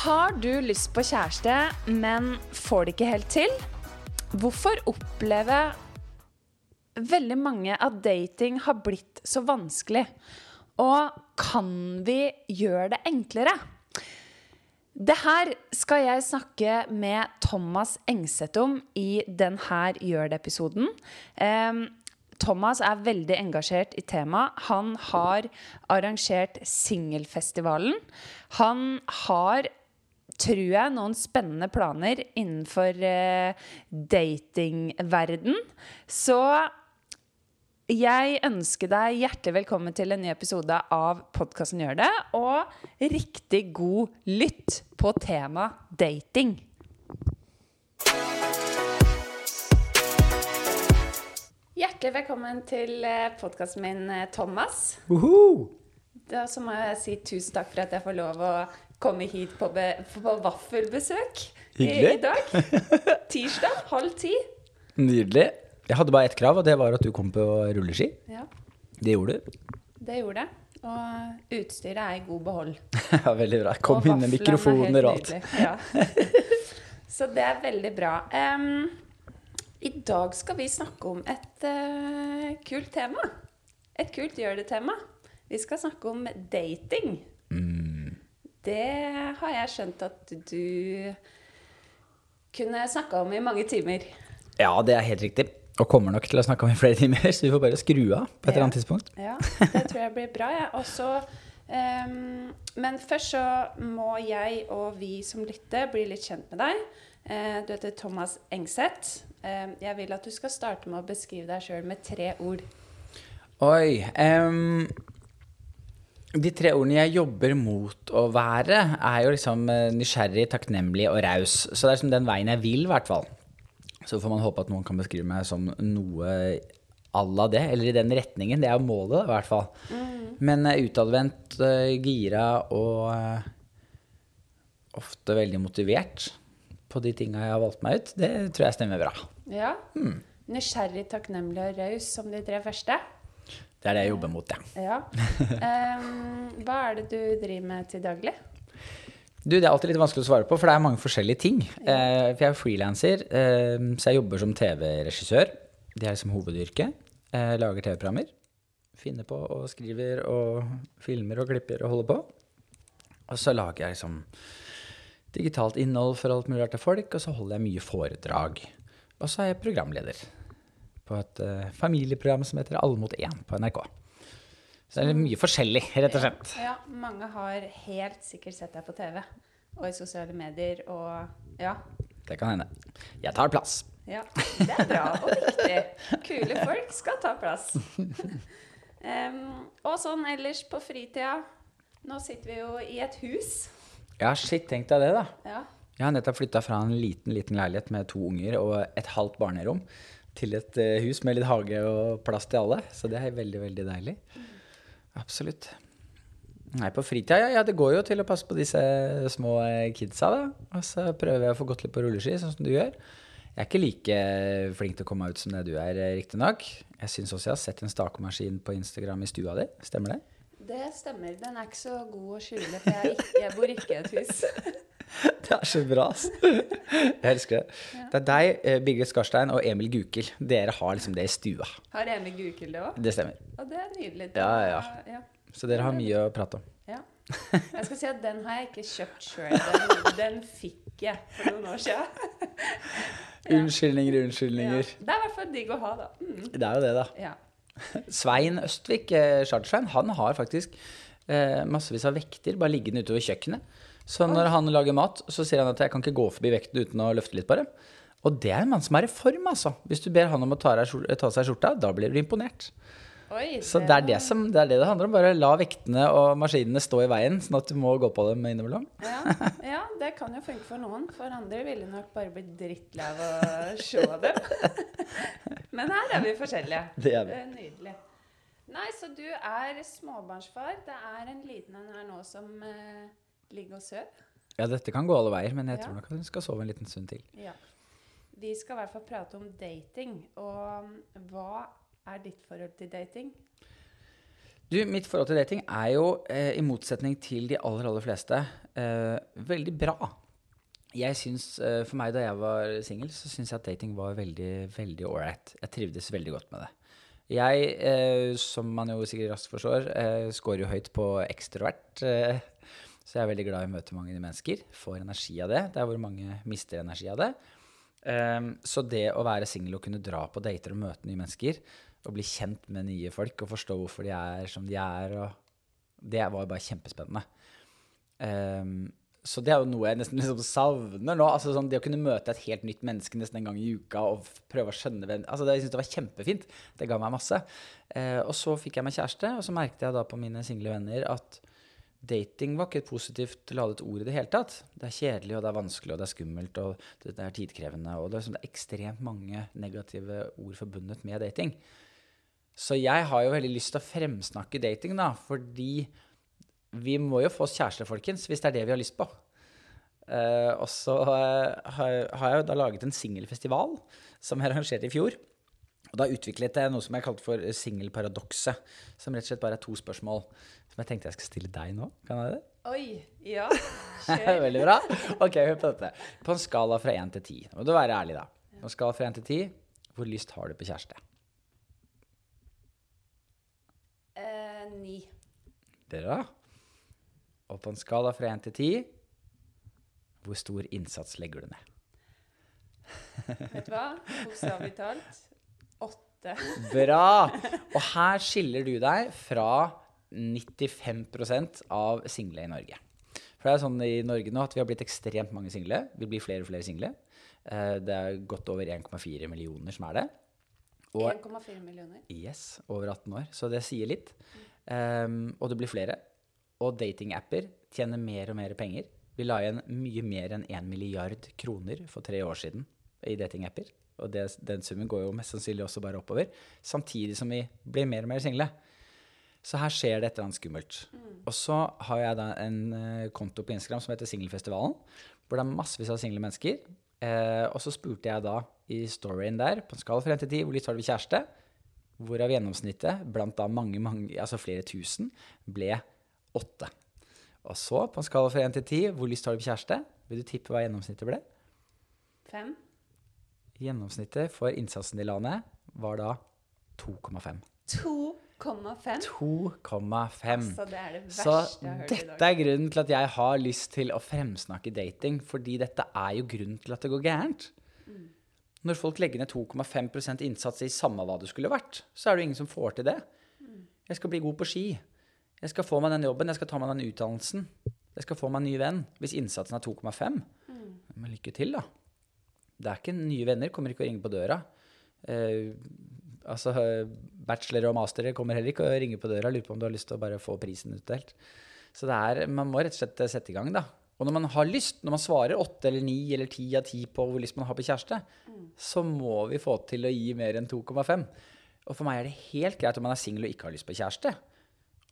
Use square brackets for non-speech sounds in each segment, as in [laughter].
Har du lyst på kjæreste, men får det ikke helt til? Hvorfor opplever veldig mange at dating har blitt så vanskelig? Og kan vi gjøre det enklere? Det her skal jeg snakke med Thomas Engseth om i denne Gjør det-episoden. Um, Thomas er veldig engasjert i temaet. Han har arrangert Singelfestivalen. Han har tror jeg, noen spennende planer innenfor eh, datingverden. Så jeg ønsker deg hjertelig velkommen til en ny episode av podkasten Gjør det. Og riktig god lytt på tema dating. Hjertelig velkommen til podkasten min, Thomas. Uhu! Da så må jeg si tusen takk for at jeg får lov å komme hit på, be, på vaffelbesøk i, i dag. [laughs] Tirsdag halv ti. Nydelig. Jeg hadde bare ett krav, og det var at du kom på rulleski. Ja, Det gjorde du. det gjorde jeg. Og utstyret er i god behold. [laughs] ja, veldig bra. Kom inn med er mikrofoner og alt. Ja. [laughs] Så det er veldig bra. Um, I dag skal vi snakke om et uh, kult tema. Et kult gjør det-tema. Vi skal snakke om dating. Mm. Det har jeg skjønt at du kunne snakka om i mange timer. Ja, det er helt riktig. Og kommer nok til å snakke om i flere timer, [laughs] så vi får bare skru av på et eller annet tidspunkt. Ja, det tror jeg blir bra. Ja. Og så, ehm, men først så må jeg og vi som lytter, bli litt kjent med deg. Uh, du heter Thomas Engseth. Uh, jeg vil at du skal starte med å beskrive deg sjøl med tre ord. Oi. em, de tre ordene jeg jobber mot å være, er jo liksom eh, nysgjerrig, takknemlig og raus. Så det er liksom den veien jeg vil, i hvert fall. Så får man håpe at noen kan beskrive meg som noe à la det, eller i den retningen. Det er jo målet, i hvert fall. Men eh, utadvendt, eh, gira og ofte veldig motivert på de tinga jeg har valgt meg ut, det tror jeg stemmer bra. Ja. Nysgjerrig, takknemlig og raus som de tre første. Det er det jeg jobber mot, ja. Ja. Ehm, hva er det du driver med til daglig? Du, Det er alltid litt vanskelig å svare på, for det er mange forskjellige ting. Eh, for jeg er frilanser, så jeg jobber som TV-regissør. Det er liksom hovedyrket. Eh, lager TV-programmer. Finner på og skriver og filmer og klipper og holder på. Og så lager jeg liksom digitalt innhold for alt mulig rart til folk, og så holder jeg mye foredrag. Og så er jeg programleder på et eh, familieprogram som heter Alle mot én på NRK. Så det er mye forskjellig, rett og slett. Ja, mange har helt sikkert sett deg på TV og i sosiale medier og ja. Det kan hende. Jeg tar plass. Ja, det er bra og viktig. Kule folk skal ta plass. [laughs] Um, og sånn ellers på fritida. Nå sitter vi jo i et hus. Ja, shit, tenk deg det, da. Ja. Jeg har nettopp flytta fra en liten liten leilighet med to unger og et halvt barnerom til et eh, hus med litt hage og plass til alle. Så det er veldig, veldig deilig. Absolutt. Nei, på fritida, ja, det går jo til å passe på disse små eh, kidsa, da. Og så prøver jeg å få gått litt på rulleski, sånn som du gjør. Jeg er ikke like flink til å komme ut som det du er, eh, riktignok. Jeg syns også jeg har sett en stakemaskin på Instagram i stua di. Stemmer det? Det stemmer. Den er ikke så god å skjule, for jeg, ikke, jeg bor ikke i et hus. [laughs] [laughs] Det er så bra, ass. Jeg elsker det. Det er deg, eh, Birgit Skarstein og Emil Gukild. Dere har liksom det i stua. Har Emil Gukild det òg? Det stemmer. Og det er nydelig. Ja, ja. ja. Så dere har mye å prate om. Ja. Jeg skal si at den har jeg ikke kjøpt sjøl. Den, den fikk jeg for noen år siden. [laughs] Ja. Unnskyldninger, Ja. unnskyldninger. Det er i hvert fall digg å ha, da. Mm. Det er jo det, da. Ja. [laughs] Svein Østvik, eh, Chartersvein, han har faktisk eh, massevis av vekter bare liggende utover kjøkkenet. Så når han lager mat, så sier han at jeg kan ikke gå forbi vekten uten å løfte litt bare. Og det er en mann som er i form, altså. Hvis du ber han om å ta, av seg skjorta, da blir du imponert. Oi, Så det er det, som, det er det det handler om. Bare la vektene og maskinene stå i veien, sånn at du må gå på dem innimellom. Ja, ja, det kan jo funke for noen. For andre ville nok bare bli drittlei av å se dem. Men her er vi forskjellige. [laughs] Det er vi. nydelig. Nei, så du er småbarnsfar. Det er en liten en her nå som eh, ligger og sove. Ja, dette kan gå alle veier, men jeg Ja. tror nok at hun skal sove en liten stund til. Ja. Vi skal i hvert fall prate om dating. Og um, hva er ditt forhold til dating? Du, mitt forhold til dating er jo, eh, i motsetning til de aller, aller fleste, eh, veldig bra. Jeg syns, eh, For meg da jeg var singel, så syns jeg at dating var veldig veldig ålreit. Jeg trivdes veldig godt med det. Jeg, eh, som man jo sikkert raskt forstår, eh, scorer jo høyt på ekstrovert. Så jeg er veldig glad i å møte mange mennesker. Får energi av det. Det er hvor mange mister energi av det. Um, så det å være singel og kunne dra på dater og møte nye mennesker, og bli kjent med nye folk og forstå hvorfor de er som de er, det var bare kjempespennende. Um, så det er jo noe jeg nesten liksom savner nå. altså sånn Det å kunne møte et helt nytt menneske nesten en gang i uka og prøve å skjønne hvem altså det, Jeg synes det var kjempefint. Det ga meg masse. Uh, og så fikk jeg meg kjæreste, og så merket jeg da på mine single venner at dating var ikke et positivt ladet ord i det hele tatt. Det er kjedelig, og det er vanskelig, og det er skummelt, og det, er tidkrevende. Og det er, liksom, det er ekstremt mange negative ord forbundet med dating. Så jeg har jo veldig lyst til å fremsnakke dating, da, fordi vi må jo få oss kjærester, folkens, hvis det er det vi har lyst på. Uh, og så uh, har, har, jeg jo da laget en singelfestival som jeg arrangerte i fjor. Og da utviklet jeg noe som jeg kalte for singelparadokset. Som rett og slett bare er to spørsmål som jeg tenkte jeg skal stille deg nå. Kan jeg det? Oi, ja. [laughs] Kjør. Veldig bra. Ok, hør på dette. På en skala fra én til ti. Må du være ærlig, da. På en skala fra én til ti, hvor lyst har du på kjæreste? Eh, ni. Bra. Og på en skala fra én til ti, hvor stor innsats legger du ned? Vet du hva? Bokstavelig talt åtte. [laughs] Bra! Og her skiller du deg fra 95% av single i Norge. For det er sånn i Norge nå at vi har blitt ekstremt mange single. Vi blir flere og flere single. Eh, det er godt over 1,4 millioner som er det. 1,4 millioner? Yes, over 18 år. Så det sier litt. Um, og det blir flere. Og datingapper tjener mer og mer penger. Vi la igjen mye mer enn 1 milliard kroner for tre år siden i datingapper. Og det, den summen går jo mest sannsynlig også bare oppover. Samtidig som vi blir mer og mer single. Så her skjer det et eller annet skummelt. Mm. Og så har jeg da en uh, konto på Instagram som heter Singelfestivalen, hvor det er massevis av single mennesker. Eh, og så spurte jeg da i storyen der, på en skala fra 1 til 10, hvor lyst har du kjæreste? Hvorav gjennomsnittet blant da mange, mange, altså flere tusen, ble åtte. Og så, på en skala fra 1 til 10, hvor lyst har du på kjæreste? Vil du tippe hva gjennomsnittet ble? Fem. Gjennomsnittet for innsatsen i landet var da 2,5. 2,5? 2,5. Altså, det er det verste Så jeg har hørt i dag. dette er grunnen til at jeg har lyst til å fremsnakke dating. Fordi dette er jo grunnen til at det går gærent. Mm. Når folk legger ned 2,5% innsats i samme hva det skulle vært, så er det jo ingen som får til det. Mm. Jeg skal bli god på ski. Jeg skal få meg den jobben. Jeg skal ta meg den utdannelsen. Jeg skal få meg en ny venn. Hvis innsatsen er 2,5, Mm. men lykke til, da. Det er ikke nye venner, kommer ikke å ringe på døra. Eh, altså, Bachelor og mastere kommer heller ikke å ringe på døra lurer på om du har lyst til å bare få prisen utdelt. Så det er, man må rett og slett sette i gang, da. Og når man har lyst, når man svarer åtte eller ni eller ti av ti på hvor lyst man har på kjæreste, så må vi få til å gi mer enn 2,5. Og for meg er det helt greit om man er singel og ikke har lyst på kjæreste,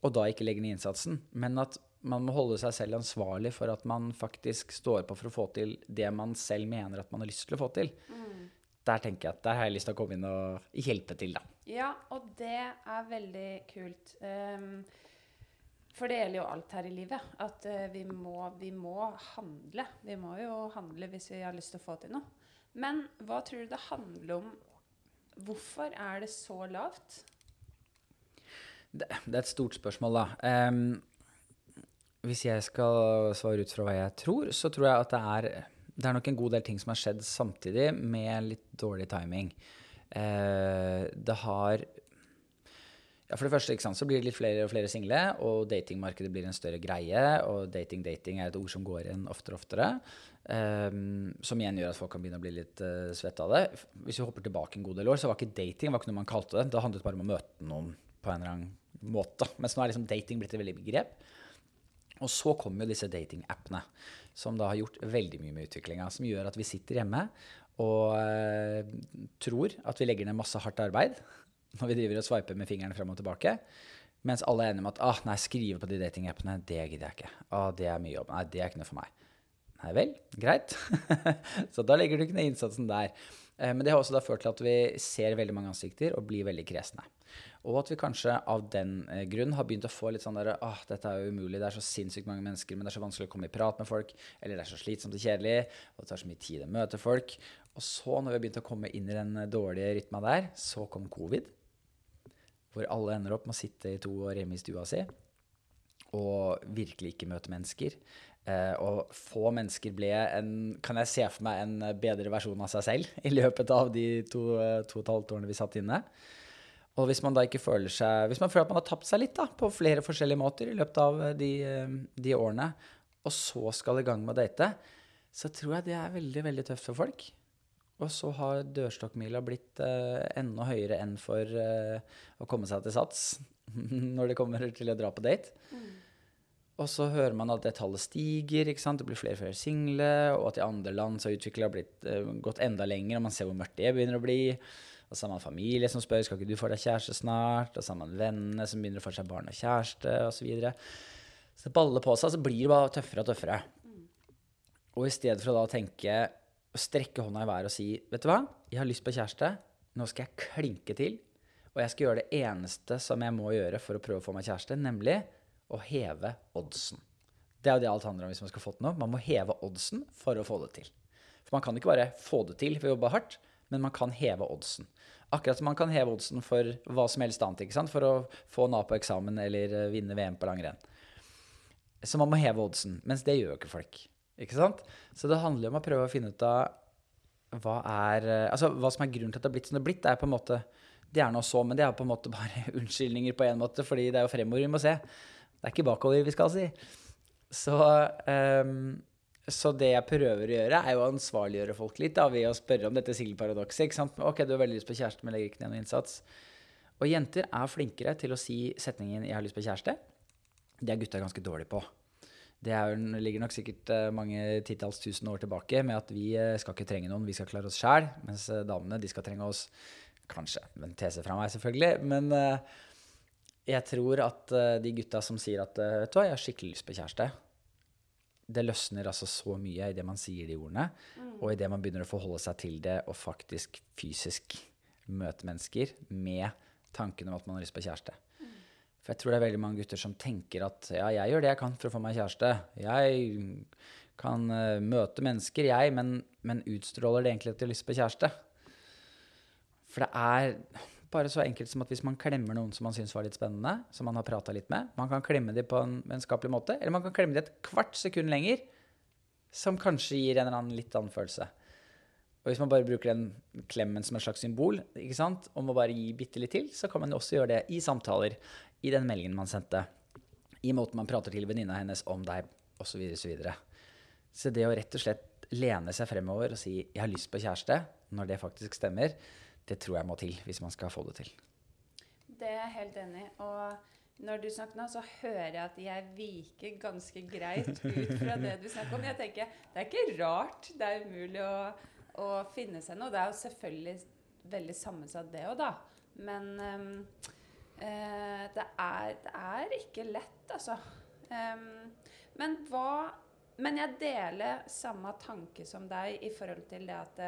og da ikke legger ned innsatsen. Men at man må holde seg selv ansvarlig for at man faktisk står på for å få til det man selv mener at man har lyst til å få til. Der tenker jeg at der har jeg lyst til å komme inn og hjelpe til, da. Ja, og det er veldig kult. Um, for det gjelder jo alt her i livet. At uh, vi, må, vi må handle. Vi må jo handle hvis vi har lyst til å få til noe. Men hva tror du det handler om? Hvorfor er det så lavt? Det, det er et stort spørsmål, da. Em, hvis jeg skal svare ut fra hva jeg tror, så tror jeg at det er det er nok en god del ting som har skjedd samtidig, med litt dårlig timing. Eh, det har ja, For det første sant, så blir det litt flere og flere single, og datingmarkedet blir en større greie. Og dating, dating er et ord som går igjen oftere og oftere. Um, som igjen gjør at folk kan begynne å bli litt uh, svette av det. Hvis vi hopper tilbake en god del år, så var ikke dating var ikke noe man kalte det. Det handlet bare om å møte noen på en eller annen måte. Mens nå er liksom dating blitt et veldig begrep. Og så kommer jo disse datingappene, som da har gjort veldig mye med utviklinga. Som gjør at vi sitter hjemme og uh, tror at vi legger ned masse hardt arbeid [laughs] når vi driver og sveiper med fingrene frem og tilbake. Mens alle er enige om at ah, nei, skrive på de datingappene, det gidder jeg ikke. Ah, det er mye jobb. Nei, det er ikke noe for meg. Nei vel, greit. [laughs] så da legger du ikke ned innsatsen der. Eh, Men det har også da ført til at vi ser veldig mange ansikter og blir veldig kresne. Og at vi kanskje av den eh, grunn har begynt å få litt sånn derre Åh, dette er jo umulig, det er så sinnssykt mange mennesker, men det er så vanskelig å komme i prat med folk, eller det er så slitsomt og kjedelig, og det tar så mye tid å møte folk. Og så, når vi har begynt å komme inn i den eh, dårlige rytma der, så kom covid. Hvor alle ender opp med å sitte i to år hjemme i stua si og virkelig ikke møte mennesker. Eh, og få mennesker ble en, kan jeg se for meg, en bedre versjon av seg selv i løpet av de to, to og et halvt årene vi satt inne. Og hvis man da ikke føler seg Hvis man føler at man har tapt seg litt da, på flere forskjellige måter i løpet av de, eh, de årene, og så skal i gang med å date, så tror jeg det er veldig, veldig tøft for folk. Og så har dørstokkmila blitt uh, enda høyere enn for uh, å komme seg til sats [laughs] når det kommer til å dra på date. Og så hører man at det tallet stiger, ikke sant? det blir flere og flere single, og at i andre land så har utviklinga uh, gått enda lenger, og man ser hvor mørkt det begynner å bli. Og så har man familie som spør skal ikke du få deg kjæreste snart, og så har man venner som begynner å få seg barn og kjæreste, osv. Så, videre. så det baller på seg, så blir det bare tøffere og tøffere. Og i stedet for å da tenke å strekke hånda i været og si vet du hva, jeg har lyst på kjæreste, nå skal jeg klinke til, og jeg skal gjøre det eneste som jeg må gjøre for å prøve å få meg kjæreste, nemlig å heve oddsen. Det er jo det alt handler om hvis man skal få til noe. Man må heve oddsen for å få det til. For man kan ikke bare få det til ved å jobbe hardt, men man kan heve oddsen. Akkurat som man kan heve oddsen for hva som helst annet. For å få en A på eksamen eller eh, vinne VM på langrenn. Så man må heve oddsen. Mens det gjør jo ikke folk. Ikke sant? Så det handler om å prøve å finne ut av hva, er, eh, altså, hva som er grunnen til at det har blitt som det har blitt. Det er på en måte, det er noe så, men det er på en måte bare [laughs] unnskyldninger på en måte, fordi det er jo fremover vi må se. Det er ikke bakover vi skal si. Så, um, så det jeg prøver å gjøre, er jo å ansvarliggjøre folk litt da, ved å spørre om dette singelparadokset. Ok, du har veldig lyst på kjæreste, men legger ikke ned noen innsats. Og jenter er flinkere til å si setningen 'jeg har lyst på kjæreste'. Det er gutta ganske dårlige på. Det er, ligger nok sikkert uh, mange titalls tusen år tilbake med at vi uh, skal ikke trenge noen, vi skal klare oss sjæl. Mens uh, damene de skal trenge oss. Kanskje. En tese fra meg, selvfølgelig. Men jeg tror at de gutta som sier at vet du hva, jeg har skikkelig lyst på kjæreste, det løsner altså så mye i det man sier de ordene, mm. og i det man begynner å forholde seg til det og faktisk fysisk møte mennesker med tanken om at man har lyst på kjæreste. Mm. For jeg tror det er veldig mange gutter som tenker at ja, jeg gjør det jeg kan for å få meg kjæreste. Jeg kan uh, møte mennesker, jeg, men, men, utstråler det egentlig at de har lyst på kjæreste? For det er bare så enkelt som at hvis man klemmer noen som man syns var litt spennende, som man har prata litt med Man kan klemme dem på en vennskapelig måte, eller man kan klemme dem et kvart sekund lenger, som kanskje gir en eller annen litt annen følelse. Og hvis man bare bruker den klemmen som et slags symbol, ikke sant, om å bare gi bitte litt til, så kan man også gjøre det i samtaler, i den meldingen man sendte, i måten man prater til venninna hennes om deg, osv., osv. Så, videre. så det å rett og slett lene seg fremover og si 'jeg har lyst på kjæreste', når det faktisk stemmer, det tror jeg må til hvis man skal få det til. Det er jeg helt enig i. Og når du snakker nå, så hører jeg at jeg viker ganske greit ut fra det du snakker om. Jeg tenker, Det er ikke rart det er umulig å, å finne seg noe. Det er jo selvfølgelig veldig sammensatt, det òg, da. Men um, uh, det, er, det, er, ikke lett, altså. Um, men hva Men jeg deler samme tanke som deg i forhold til det at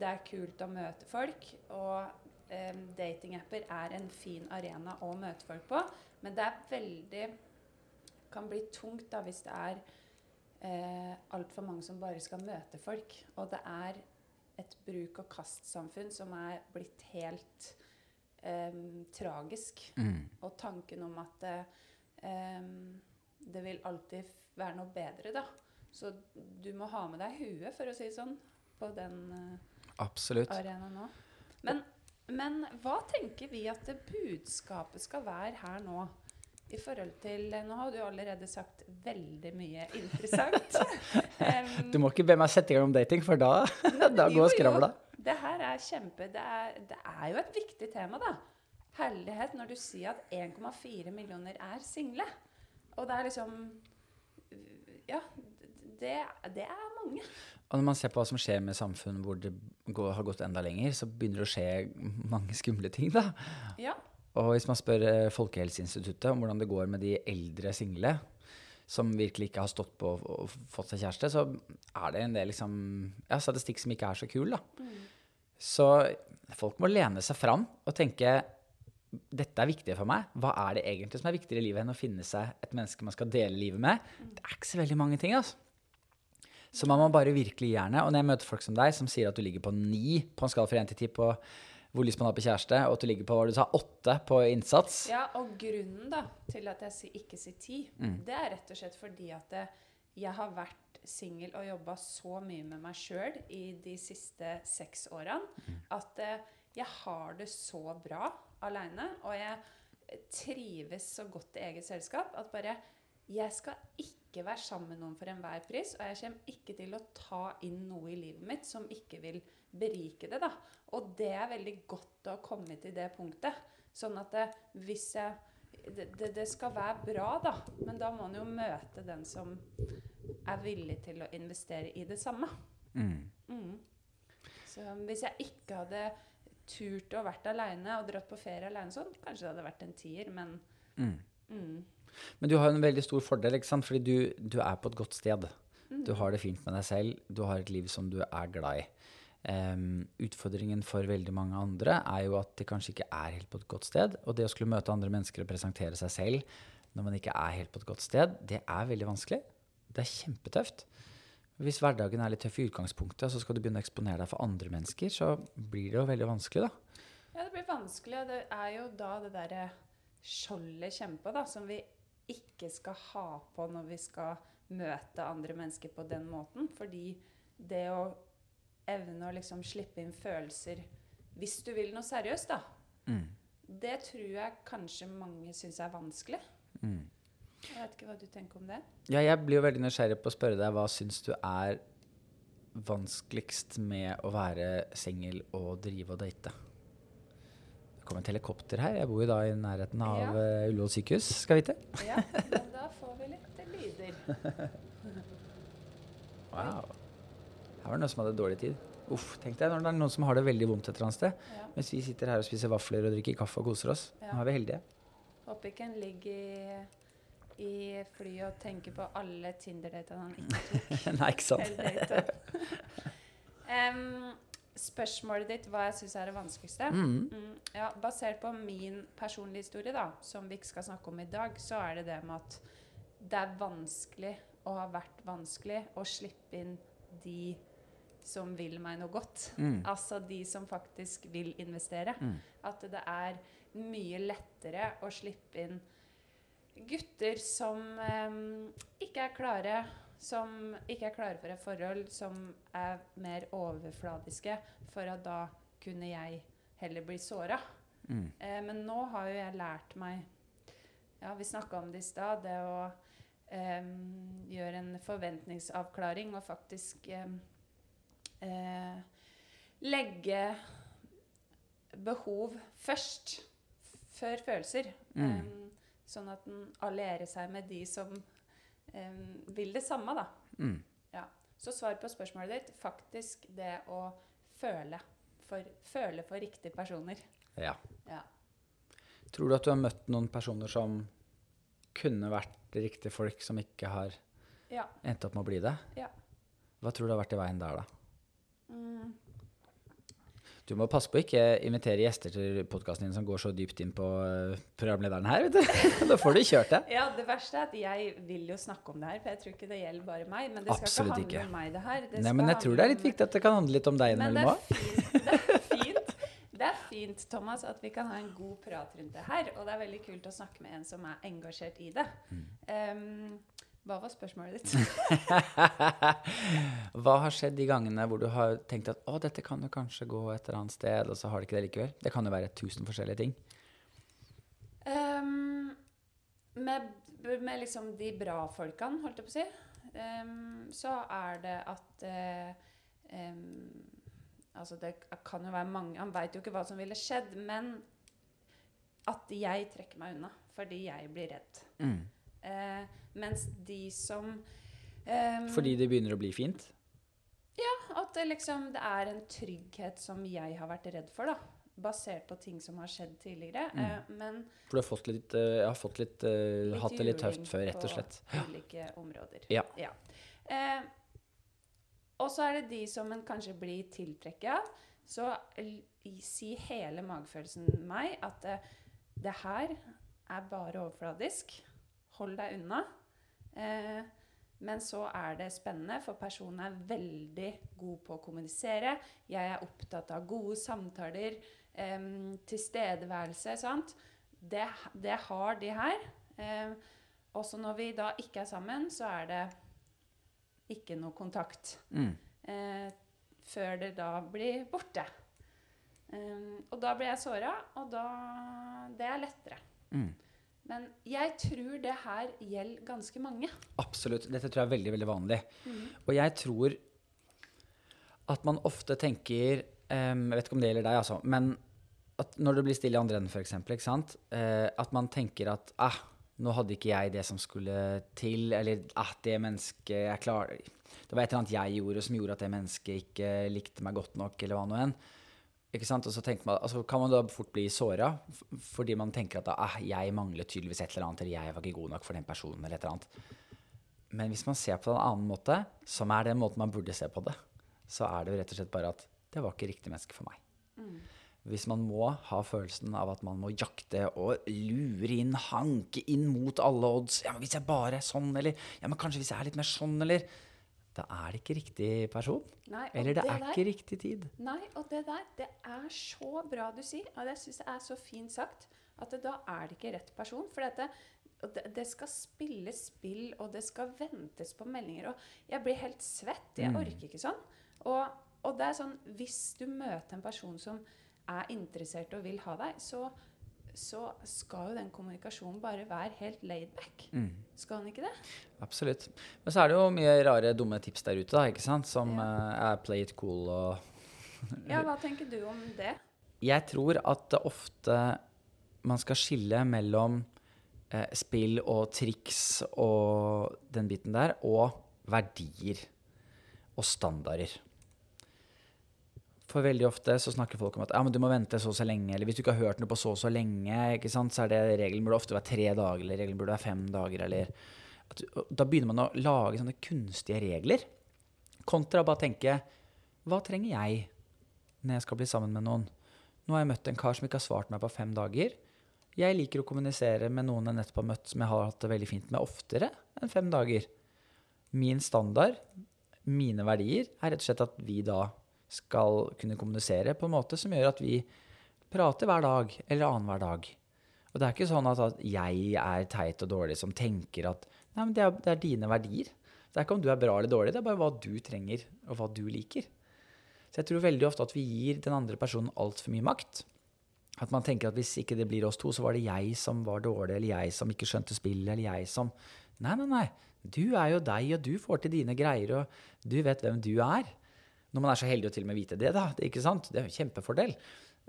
det, er kult å møte folk. Og eh, datingapper er en fin arena å møte folk på. Men det er veldig Kan bli tungt da hvis det er eh, altfor mange som bare skal møte folk. Og det er et bruk-og-kast-samfunn som er blitt helt eh, tragisk. Mm. Og tanken om at eh, det vil alltid være noe bedre, da. Så du må ha med deg huet, for å si det sånn, på den uh, Absolutt. arena nå. Men, men, hva tenker vi at det budskapet skal være her nå? I forhold til Nå har du allerede sagt veldig mye interessant. [laughs] um, du må ikke be meg sette i gang om dating, for da, [laughs] da går skravla. Det her er kjempe det er, det er jo et viktig tema, da. Herlighet når du sier at 1,4 millioner er single. Og det er liksom Ja, det, det, er mange. Og når man ser på hva som skjer med samfunn hvor det går, har gått enda lenger, så begynner det å skje mange skumle ting, da. Ja. Og hvis man spør eh, Folkehelseinstituttet om hvordan det går med de eldre single, som virkelig ikke har stått på og fått seg kjæreste, så er det en del liksom, ja, statistikk som ikke er så kul. da. Mm. Så folk må lene seg fram og tenke dette er viktig for meg. Hva er det egentlig som er viktigere i livet enn å finne seg et menneske man skal dele livet med? Det er ikke så veldig mange ting, altså. Så man må bare virkelig gjerne. Og når jeg møter folk som deg, som sier at du ligger på ni på en skala fra én til ti på hvor lyst man har på kjæreste, og at du ligger på hva du sa, åtte på innsats Ja, og grunnen da, til at jeg ikke sier ti, det er rett og slett fordi at eh, jeg har vært singel og jobba så mye med meg sjøl i de siste seks årene at eh, jeg har det så bra aleine, og jeg trives så godt i eget selskap at bare jeg skal ikke være sammen med noen for enhver pris, og jeg kommer ikke til å ta inn noe i livet mitt som ikke vil berike det. da. Og det er veldig godt å ha kommet til det punktet. Sånn at det, hvis jeg det, det, det skal være bra, da. Men da må man jo møte den som er villig til å investere i det samme. Mm. Så hvis jeg ikke hadde turt å vært aleine og dratt på ferie aleine sånn, kanskje det hadde vært en tier, men mm. Men du har en veldig stor fordel, ikke sant? fordi du, du er på et godt sted. Du har det fint med deg selv, du har et liv som du er glad i. Um, utfordringen for veldig mange andre er jo at de kanskje ikke er helt på et godt sted. Og det å skulle møte andre mennesker og presentere seg selv når man ikke er helt på et godt sted, det er veldig vanskelig. Det er kjempetøft. Hvis hverdagen er litt tøff i utgangspunktet, så skal du begynne å eksponere deg for andre mennesker, så blir det jo veldig vanskelig, da. Ja, det blir vanskelig, og det er jo da det derre skjoldet kommer da, som vi ikke skal ha på når vi skal møte andre mennesker på den måten. Fordi det å evne å liksom slippe inn følelser hvis du vil noe seriøst, da, det tror jeg kanskje mange syns er vanskelig. Jeg vet ikke hva du tenker om det. Ja, jeg blir jo veldig nysgjerrig på å spørre deg hva syns du er vanskeligst med å være singel og drive og date? Det kom et helikopter her. Jeg bor jo da i nærheten av Ja. eh, Ullevål sykehus, skal vite. Ja, [laughs] men da får vi litt lyder. [laughs] Wow. Her var det noen som hadde dårlig tid. Uff, tenk deg når det er noen som har det veldig vondt et eller annet sted. Ja. Mens vi sitter her og spiser vafler og drikker kaffe og koser oss. Ja. Nå er vi heldige. Håper ikke en ligger i, i flyet og tenker på alle Tinder-datene han ikke [laughs] Nei, ikke sant? Em, spørsmålet ditt hva jeg syns er det vanskeligste? Mm. Mm, ja, basert på min personlige historie, da, som vi ikke skal snakke om i dag, så er det det med at det er vanskelig og har vært vanskelig å slippe inn de som vil meg noe godt. Mm. Altså de som faktisk vil investere. Mm. At det er mye lettere å slippe inn gutter som um, ikke er klare, som ikke er klare for et forhold, som er mer overfladiske, for at da kunne jeg heller bli såra. Mm. Eh, men nå har jo jeg lært meg Ja, vi snakka om det i stad, det å eh, gjøre en forventningsavklaring og faktisk em, eh, legge behov først, før følelser. Mm. Em, sånn at en allierer seg med de som em, vil det samme, da. Mm. Ja. Så svar på spørsmålet ditt faktisk det å føle. For, føle for riktige personer. Ja. Ja. Tror du at du har møtt noen personer som kunne vært riktige folk, som ikke har Ja. endt opp med å bli det? ja. Hva tror du har vært i veien der, da? Du må passe på å ikke invitere gjester til podkasten din som går så dypt inn på eh, programlederen her, vet du. [laughs] Da får du kjørt det. Ja, det verste er at jeg vil jo snakke om det her, for jeg tror ikke det gjelder bare meg. Men det skal Absolutt ikke handle ikke. om meg, det her. Det Nei, men jeg tror det er litt viktig at det kan handle litt om deg Men det innimellom òg. det er fint. Det er fint, Thomas, at vi kan ha en god prat rundt det her. Og det er veldig kult å snakke med en som er engasjert i det. Mm. Em, hva var spørsmålet ditt? [laughs] Hva har skjedd de gangene hvor du har tenkt at å, dette kan jo kanskje gå et eller annet sted, og så har det ikke det likevel? Det kan jo være tusen forskjellige ting. Um, med, med liksom de bra folkene, holdt jeg på å si, um, så er det at uh, um, Altså, det kan jo være mange Han veit jo ikke hva som ville skjedd, men at jeg trekker meg unna fordi jeg blir redd. Mm. Eh, mens de som em, Fordi det begynner å bli fint? Ja, At det liksom det er en trygghet som jeg har vært redd for, da. Basert på ting som har skjedd tidligere. Mm. Eh, men For du har fått litt, uh, jeg har fått litt, uh, Litt hatt det litt tøft før, rett og på slett. ulike områder. Ja. Eh, og så er det de som en kanskje blir tiltrekket av. Så sier hele magefølelsen meg at uh, det her er bare overfladisk. Hold deg unna. Eh, men så er det spennende, for personen er veldig god på å kommunisere. Jeg er opptatt av gode samtaler, eh, tilstedeværelse. sant? Det, det har de her. Eh, også når vi da ikke er sammen, så er det ikke noe kontakt. Mm. Eh, før det da blir borte. Um, og da blir jeg såra, og da Det er lettere. Mm. Men jeg tror det her gjelder ganske mange. Absolutt. Dette tror jeg er veldig, veldig vanlig. Mm. Og jeg tror at man ofte tenker um, Jeg vet ikke om det gjelder deg, altså. Men at når det blir stille i andre enden, f.eks., ikke sant, eh, at man tenker at ah, nå hadde ikke jeg det som skulle til, eller ah, det mennesket jeg klarer Det var et eller annet jeg gjorde som gjorde at det mennesket ikke likte meg godt nok, eller hva nå enn. Ikke sant? Og så man, altså kan man da fort bli såra fordi man tenker at ah, jeg mangler tydeligvis et eller annet, eller jeg var ikke god nok for den personen, eller et eller annet. Men hvis man ser på det en annen måte, som er den måten man burde se på det, så er det jo rett og slett bare at det var ikke riktig menneske for meg. Hvis man må ha følelsen av at man må jakte og lure inn, hanke inn mot alle odds Ja, men hvis jeg bare er sånn, eller Ja, men kanskje hvis jeg er litt mer sånn, eller Da er det ikke riktig person. Nei, Eller det det er der- ikke riktig tid. Nei, og det der, det er så bra du sier. Og det syns jeg er så fint sagt. At det, da er det ikke rett person. For dette, det, det skal spilles spill, og det skal ventes på meldinger. Og jeg blir helt svett. Jeg Mm. orker ikke sånn. Og, og det er sånn Hvis du møter en person som er interessert og vil ha deg, så, så skal jo den kommunikasjonen bare være helt laid back. Mm. Skal den ikke det? Absolutt. Men så er det jo mye rare, dumme tips der ute, da, ikke sant? Som Ja. uh, er play it cool og [laughs] Ja, hva tenker du om det? Jeg tror at det ofte man skal skille mellom eh, spill og triks og den biten der, og verdier og standarder. For veldig ofte så snakker folk om at ja, men du må vente så og så lenge, eller hvis du ikke har hørt noe på så og så lenge, ikke sant, så er det regelen burde ofte være tre dager, eller regelen burde være fem dager, eller at, Da begynner man å lage sånne kunstige regler, kontra bare tenke hva trenger jeg når jeg skal bli sammen med noen? Nå har jeg møtt en kar som ikke har svart meg på fem dager. Jeg liker å kommunisere med noen jeg nettopp har møtt som jeg har hatt det veldig fint med oftere enn fem dager. Min standard, mine verdier, er rett og slett at vi da skal kunne kommunisere på en måte som gjør at vi prater hver dag eller annenhver dag. Og det er ikke sånn at, at jeg er teit og dårlig som tenker at nei, men det er, det er dine verdier. Det er ikke om du er bra eller dårlig, det er bare hva du trenger, og hva du liker. Så jeg tror veldig ofte at vi gir den andre personen altfor mye makt. At man tenker at hvis ikke det blir oss to, så var det jeg som var dårlig, eller jeg som ikke skjønte spillet, eller jeg som Nei, nei, nei. Du er jo deg, og du får til dine greier, og du vet hvem du er. Når man er så heldig å til og med vite det, da. Det, er ikke sant? det er jo en kjempefordel.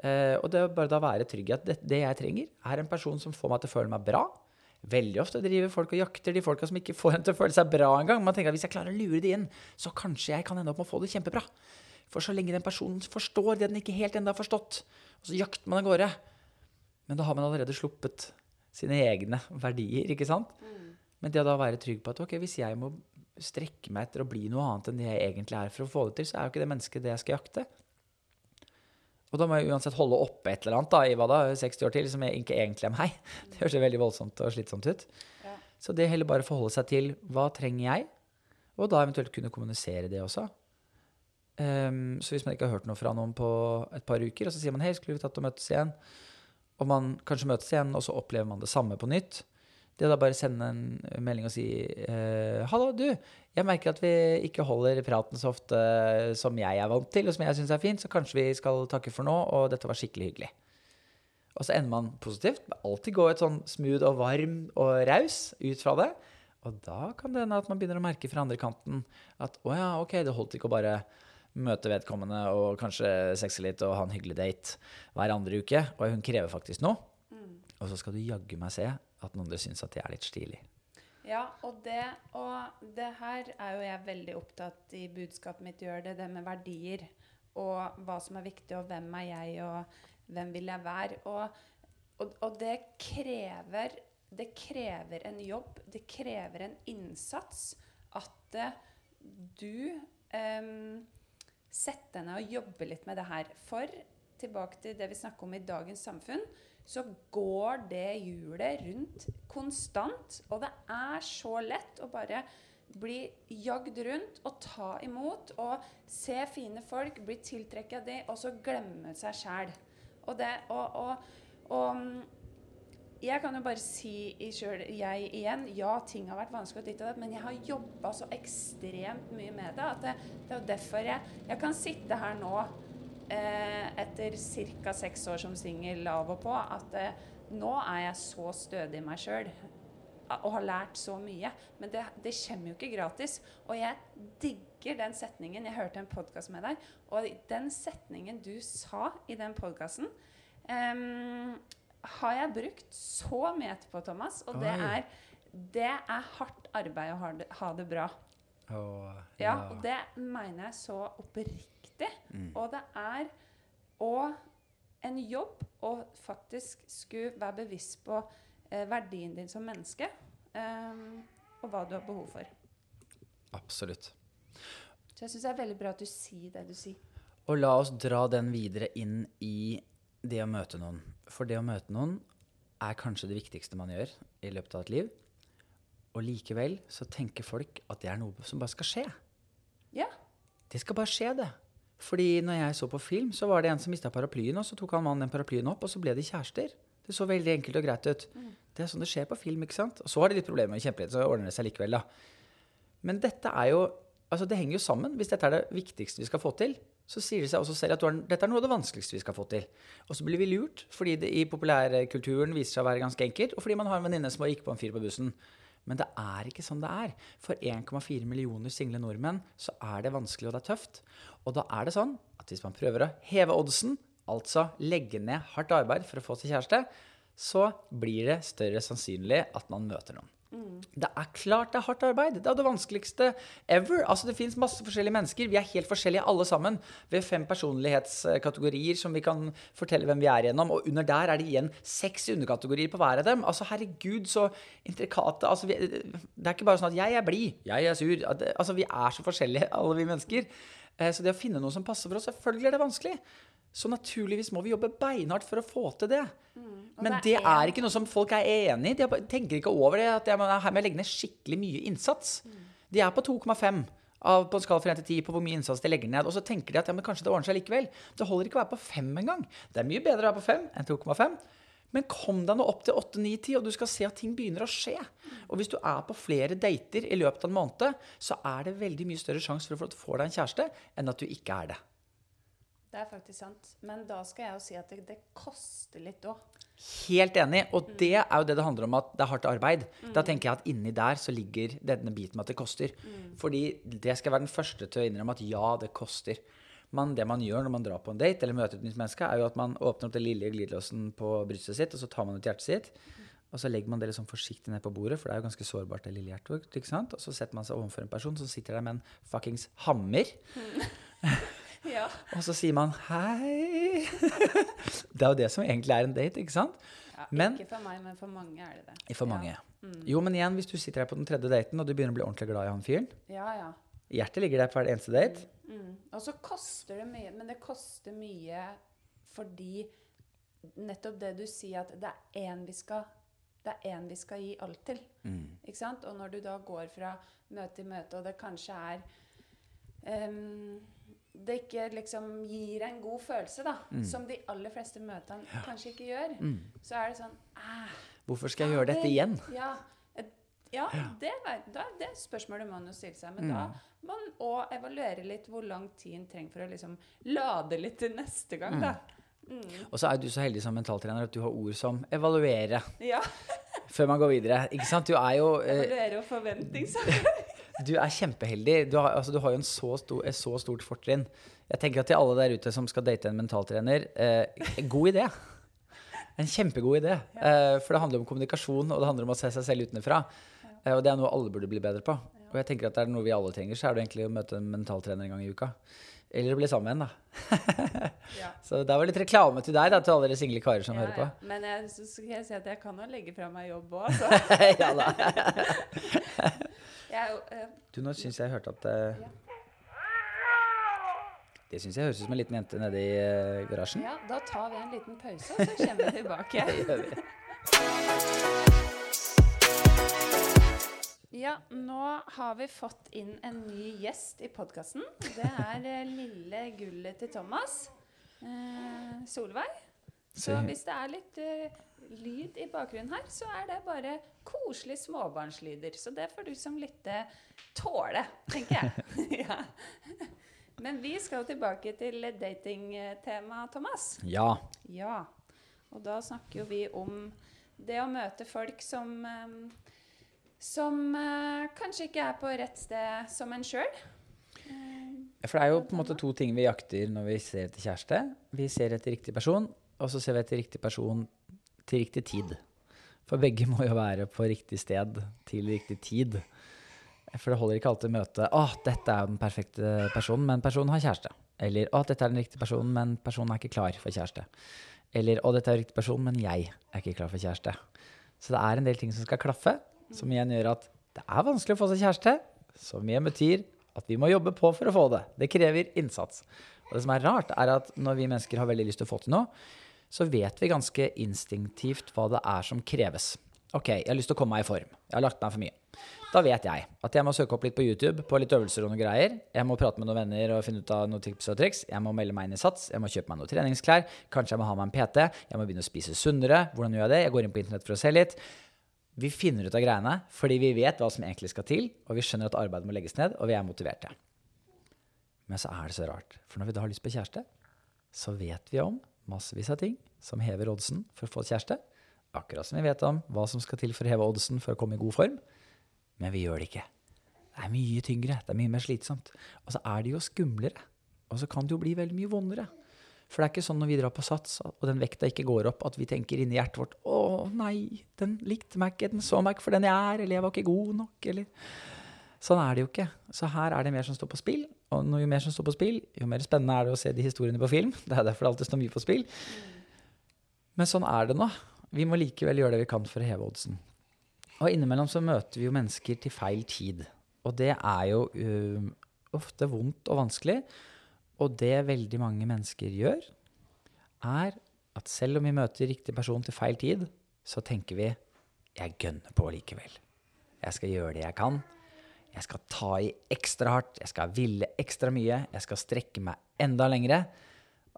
Eh, og det er bare da være trygg i at det, det jeg trenger, er en person som får meg til å føle meg bra. Veldig ofte driver folk og jakter de folka som ikke får en til å føle seg bra engang. Man tenker at hvis jeg klarer å lure de inn, så kanskje jeg kan ende opp med å få det kjempebra. For så lenge den personen forstår det den ikke helt ennå har forstått, og så jakter man av gårde, men da har man allerede sluppet sine egne verdier, ikke sant? Men det å da være trygg på at ok, hvis jeg må strekke meg etter å bli noe annet enn det jeg egentlig er for å få det til, så er jo ikke det mennesket det jeg skal jakte. Og da må jeg uansett holde oppe et eller annet da, i hva da, 60 år til, som jeg ikke egentlig er meg. [laughs] Det høres jo veldig voldsomt og slitsomt ut. Ja. Så det heller bare forholde seg til hva trenger jeg, og da eventuelt kunne kommunisere det også. Um, så hvis man ikke har hørt noe fra noen på et par uker, og så sier man hei, skulle vi tatt og møtes igjen? Og man kanskje møtes igjen, og så opplever man det samme på nytt. Det å da bare sende en melding og si eh, Hallo, du, jeg merker at vi ikke holder praten så ofte som jeg er vant til, og som jeg syns er fint, så kanskje vi skal takke for nå, og dette var skikkelig hyggelig. Og så ender man positivt. Alltid gå et sånn smooth og varm og raus ut fra det. Og da kan det hende at man begynner å merke fra andre kanten at å ja, ok, det holdt ikke å bare møte vedkommende og kanskje sexe litt og ha en hyggelig date hver andre uke. Og hun krever faktisk noe. Og så skal du jaggu meg se at noen syns at det er litt stilig. Ja, og det, og det her er jo jeg veldig opptatt i budskapet mitt gjør det, det med verdier. Og hva som er viktig, og hvem er jeg, og hvem vil jeg være. Og, og, og det krever Det krever en jobb. Det krever en innsats. At eh, du em, setter deg ned og jobber litt med det her. For tilbake til det vi snakker om i dagens samfunn, så går det hjulet rundt konstant. Og det er så lett å bare bli jagd rundt og ta imot og se fine folk, bli tiltrukket av de, og så glemme seg sjæl. Og, det, og, og, og mm, jeg kan jo bare si i selv, jeg igjen Ja, ting har vært vanskelig, og ditt og datt, men jeg har jobba så ekstremt mye med det at det, det er jo derfor jeg, jeg kan sitte her nå etter ca. seks år som singel av og på, at eh, nå er jeg så stødig i meg sjøl og har lært så mye. Men det, det, kommer jo ikke gratis. Og jeg digger den setningen. Jeg hørte en podkast med deg, og den setningen du sa i den podkasten um, har jeg brukt så mye etterpå, Thomas. Og det er, det er, hardt arbeid å ha det, ha det bra. Oh, ja. ja. og det mener jeg så oppriktig. Mm. Og det er òg en jobb å faktisk skulle være bevisst på eh, verdien din som menneske. Um, og hva du har behov for. Absolutt. Så jeg syns det er veldig bra at du sier det du sier. Og la oss dra den videre inn i det å møte noen. For det å møte noen er kanskje det viktigste man gjør i løpet av et liv. Og likevel så tenker folk at det er noe som bare skal skje. Ja. Det skal bare skje, det. Fordi når jeg så på film, så var det en som mista paraplyen, og så tok han mannen den paraplyen opp, og så ble de kjærester. Det så veldig enkelt og greit ut. Mm. Det er sånn det skjer på film, ikke sant? Og så har de litt problemer med å kjempe litt, så ordner det seg likevel, da. Men dette er jo Altså, det henger jo sammen. Hvis dette er det viktigste vi skal få til, så sier det seg også selv at dette er noe av det vanskeligste vi skal få til. Og så blir vi lurt fordi det i populærkulturen viser seg å være ganske enkelt, og fordi man har en venninne som gikk på en fyr på bussen. Men det er ikke sånn det er. For 1,4 millioner single nordmenn så er det vanskelig, og det er tøft. Og da er det sånn at hvis man prøver å heve oddsen, altså legge ned hardt arbeid for å få seg kjæreste, så blir det større sannsynlig at man møter noen. Mm. Det er klart det er hardt arbeid. Det er det vanskeligste ever. Altså Det fins masse forskjellige mennesker. Vi er helt forskjellige alle sammen. Vi har fem personlighetskategorier som vi kan fortelle hvem vi er gjennom. Og under der er det igjen seks underkategorier på hver av dem. Altså Herregud, så intrikate altså, vi, Det er ikke bare sånn at jeg er blid, jeg er sur. Altså Vi er så forskjellige, alle vi mennesker. Eh, så det å finne noe som passer for oss, selvfølgelig er det vanskelig. Så naturligvis må vi jobbe beinhardt for å få til det. Mm. Men det er, det er, ikke noe som folk er enig i. De tenker ikke over det. At jeg må, her må jeg legge ned skikkelig mye innsats. Mm. De er på 2,5 på en skala fra 1 til 10 på hvor mye innsats de legger ned. Og så tenker de at ja, kanskje det ordner seg likevel. Det holder ikke å være på 5 engang. Det er mye bedre å være på 5 enn 2,5. Men kom deg nå opp til 8, 9, 10, og du skal se at ting begynner å skje. Og hvis du er på flere dater i løpet av en måned, så er det veldig mye større sjanse for å få deg en kjæreste enn at du ikke er det. Det er faktisk sant. Men da skal jeg jo si at det, det koster litt òg. Helt enig. Og mm. det er jo det det handler om, at det er hardt arbeid. Mm. Da tenker jeg at inni der så ligger denne biten med at det koster. Mm. Fordi det skal være den første til å innrømme at ja, det koster. Men det man gjør når man drar på en date eller møter et nytt menneske, er jo at man åpner opp den lille glidelåsen på brystet sitt, og så tar man ut hjertet sitt. Mm. Og så legger man det liksom forsiktig ned på bordet, for det er jo ganske sårbart, det lille hjertet. ikke sant? Og så setter man seg overfor en person som sitter der med en fuckings hammer. Mm. [laughs] [laughs] Ja. Og så sier man hei. [laughs] det er jo det som egentlig er en date, ikke sant? Ja, men, ikke for meg, men for mange er det det. For mange. Ja. Mm. Jo, men igjen, hvis du sitter her på den tredje daten, og du begynner å bli ordentlig glad i han fyren ja, ja. Hjertet ligger der på hver eneste date. Mm. Mm. Og så koster det mye, men det koster mye fordi nettopp det du sier, at det er én vi skal det er én vi skal gi alt til. Mm. Ikke sant? Og når du da går fra møte til møte, og det kanskje er um, det ikke liksom gir en god følelse, da, mm. som de aller fleste møtene ja. kanskje ikke gjør, mm. så er det sånn ah, Hvorfor skal jeg gjøre dette igjen? Ja, ja. Det, det spørsmålet må man jo stille seg. Men mm. da må man òg evaluere litt hvor lang tid en trenger for å liksom lade litt til neste gang. da. Mm. mm. Og så er du så heldig som mentaltrener at du har ord som 'evaluere' ja. før man går videre. Ikke sant? Du er jo eh, Evaluere og forventning, så. [laughs] Du er kjempeheldig. Du har, altså, du har jo så stor, et så stort fortrinn. Jeg tenker at til alle der ute som skal date en mentaltrener, eh, god idé. En kjempegod idé. Eh, for det handler om kommunikasjon, og det handler om å se seg selv utenfra. Eh, og det er noe alle burde bli bedre på. Og jeg tenker at det er noe vi alle trenger, så er det egentlig å møte en mentaltrener en gang i uka. Eller bli sammen da. [laughs] ja. Så det var litt reklame til deg, da, til alle dere single karer som ja, hører på. Ja. Men jeg, skal jeg si at jeg kan jo legge fra meg jobb òg, så. [laughs] ja da. [laughs] Jeg, uh, du, nå syns jeg hørte at uh. Det syns jeg høres ut som en liten jente nede i uh, garasjen. Ja, da tar vi en liten pause, og så kommer vi tilbake. Det gjør vi. Ja, nå har vi fått inn en ny gjest i podkasten. Det er eh, lille gullet til Thomas. Eh, Solveig. Så hvis det er litt uh, lyd i bakgrunnen her, så er det bare koselige småbarnslyder. Så det får du som lytte tåle, tenker jeg. [laughs] ja. Men vi skal tilbake til datingtemaet, Thomas. Ja. Ja. Og da snakker jo vi om det å møte folk som eh, Som eh, kanskje ikke er på rett sted som en sjøl. For det er jo på en måte to ting vi jakter når vi ser etter kjæreste. Vi ser etter riktig person, og så ser vi etter riktig person til riktig tid. For begge må jo være på riktig sted til riktig tid. For det holder ikke alltid å møte Å, dette er den perfekte personen, men personen har kjæreste. Eller å, dette er den riktige personen, men personen er ikke klar for kjæreste. Eller å, dette er riktig person, men jeg er ikke klar for kjæreste. Så det er en del ting som skal klaffe, som igjen gjør at det er vanskelig å få seg kjæreste. Som igjen betyr at vi må jobbe på for å få det. Det krever innsats. Og det som er rart, er at når vi mennesker har veldig lyst til å få til noe, så vet vi ganske instinktivt hva det er som kreves. Ok, jeg har lyst til å komme meg i form. Jeg har lagt meg for mye. Da vet jeg at jeg må søke opp litt på YouTube på litt øvelser og noen greier. Jeg må prate med noen venner og finne ut av noen tips og triks. Jeg må melde meg inn i Sats. Jeg må kjøpe meg noen treningsklær. Kanskje jeg må ha meg en PT. Jeg må begynne å spise sunnere. Hvordan gjør jeg det? Jeg går inn på internett for å se litt. Vi finner ut av greiene fordi vi vet hva som egentlig skal til, og vi skjønner at arbeidet må legges ned, og vi er motiverte. Men så er det så rart, for når vi da har lyst på kjæreste, så vet vi om massevis av ting som hever oddsen for å få kjæreste. Akkurat som vi vet om hva som skal til for å heve oddsen for å komme i god form. Men vi gjør det ikke. Det er mye tyngre, det er mye mer slitsomt. Og så er det jo skumlere. Og så kan det jo bli veldig mye vondere. For det er ikke sånn når vi drar på sats, og den vekta ikke går opp, at vi tenker inni hjertet vårt 'Å nei, den likte meg ikke, den så meg ikke for den jeg er', eller 'jeg var ikke god nok', eller Sånn er det jo ikke. Så her er det mer som står på spill. Og jo mer som står på spill, jo mer spennende er det å se de historiene på film. [laughs] Det er derfor det alltid står mye på spill. Men sånn er det nå. Vi må likevel gjøre det vi kan for å heve oddsen. Og innimellom så møter vi jo mennesker til feil tid. Og det er jo uh, ofte vondt og vanskelig. Og det veldig mange mennesker gjør, er at selv om vi møter riktig person til feil tid, så tenker vi jeg gønner på likevel. Jeg skal gjøre det jeg kan. Jeg skal ta i ekstra hardt. Jeg skal ville ekstra mye. Jeg skal strekke meg enda lengre.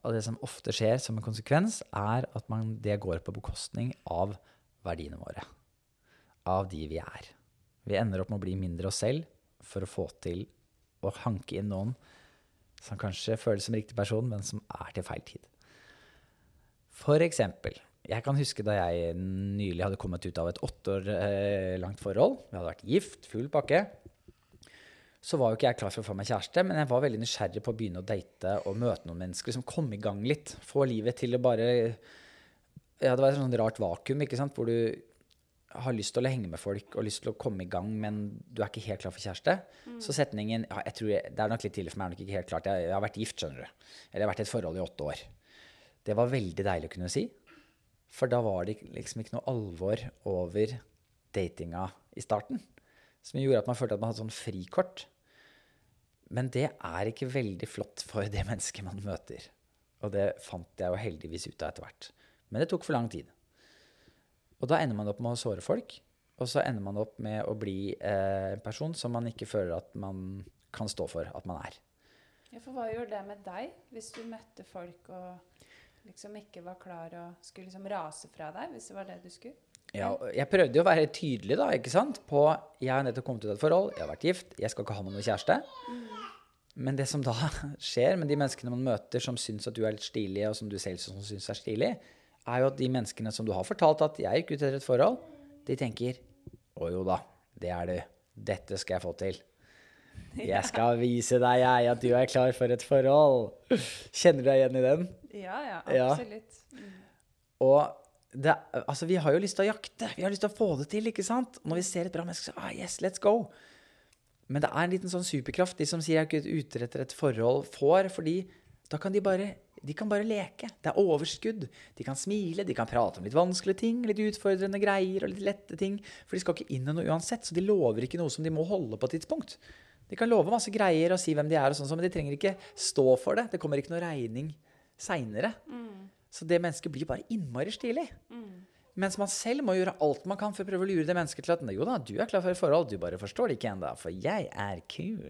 Og det som ofte skjer som en konsekvens, er at man, det går på bekostning av verdiene våre. Av de vi er. Vi ender opp med å bli mindre oss selv for å få til å hanke inn noen som kanskje føles som riktig person, men som er til feil tid. For eksempel, jeg kan huske da jeg nylig hadde kommet ut av et åtte år eh, langt forhold. Vi hadde vært gift, full pakke. Så var jo ikke jeg klar for å få meg kjæreste, men jeg var veldig nysgjerrig på å begynne å date og møte noen mennesker. Liksom komme i gang litt. Få livet til å bare Ja, det var et sånt rart vakuum, ikke sant, hvor du har lyst til å henge med folk og lyst til å komme i gang, men du er ikke helt klar for kjæreste. Så setningen ja, jeg tror jeg, Det er nok litt tidlig for meg, er nok ikke helt klart. Jeg, jeg har vært gift, skjønner du. Eller jeg har vært i et forhold i åtte år. Det var veldig deilig å kunne si. For da var det liksom ikke noe alvor over datinga i starten. Som gjorde at man følte at man hadde sånn frikort. Men det er ikke veldig flott for det mennesket man møter. Og det fant jeg jo heldigvis ut av etter hvert. Men det tok for lang tid. Og da ender man opp med å såre folk. Og så ender man opp med å bli eh, en person som man ikke føler at man kan stå for at man er. Ja, for hva gjorde det med deg hvis du møtte folk og liksom ikke var klar og skulle liksom rase fra deg, hvis det var det du skulle? Ja, jeg prøvde jo å være tydelig da, ikke sant? på jeg har nettopp kommet ut av et forhold, jeg har vært gift, jeg skal ikke ha med noen kjæreste. Men det som da [laughs] skjer med de menneskene man møter som syns at du er litt stilig, og som du selv syns er stilig, er jo at de menneskene som du har fortalt at jeg gikk ut etter et forhold, de tenker å jo da, det er du. Dette skal jeg få til. Jeg skal vise deg, jeg, at du er klar for et forhold. Kjenner du deg igjen i den? Ja, ja, absolutt. Ja. Og det, altså, vi har jo lyst til å jakte. Vi har lyst til å få det til, ikke sant? Når vi ser et bra menneske, så ah, yes, let's go. Men det er en liten sånn superkraft de som sier jeg er ikke ute etter et forhold, får. Fordi da kan de bare de kan bare leke. Det er overskudd. De kan smile, de kan prate om litt vanskelige ting, litt utfordrende greier og litt lette ting. For de skal ikke inn i noe uansett, så de lover ikke noe som de må holde på et tidspunkt. De kan love masse greier og si hvem de er, og sånn, men de trenger ikke stå for det. Det kommer ikke noe regning seinere. Så det mennesket blir bare innmari stilig. Mens man selv må gjøre alt man kan for å prøve å lure det mennesket til at jo da, du er klar for et forhold, du bare forstår det ikke ennå, for jeg er kul.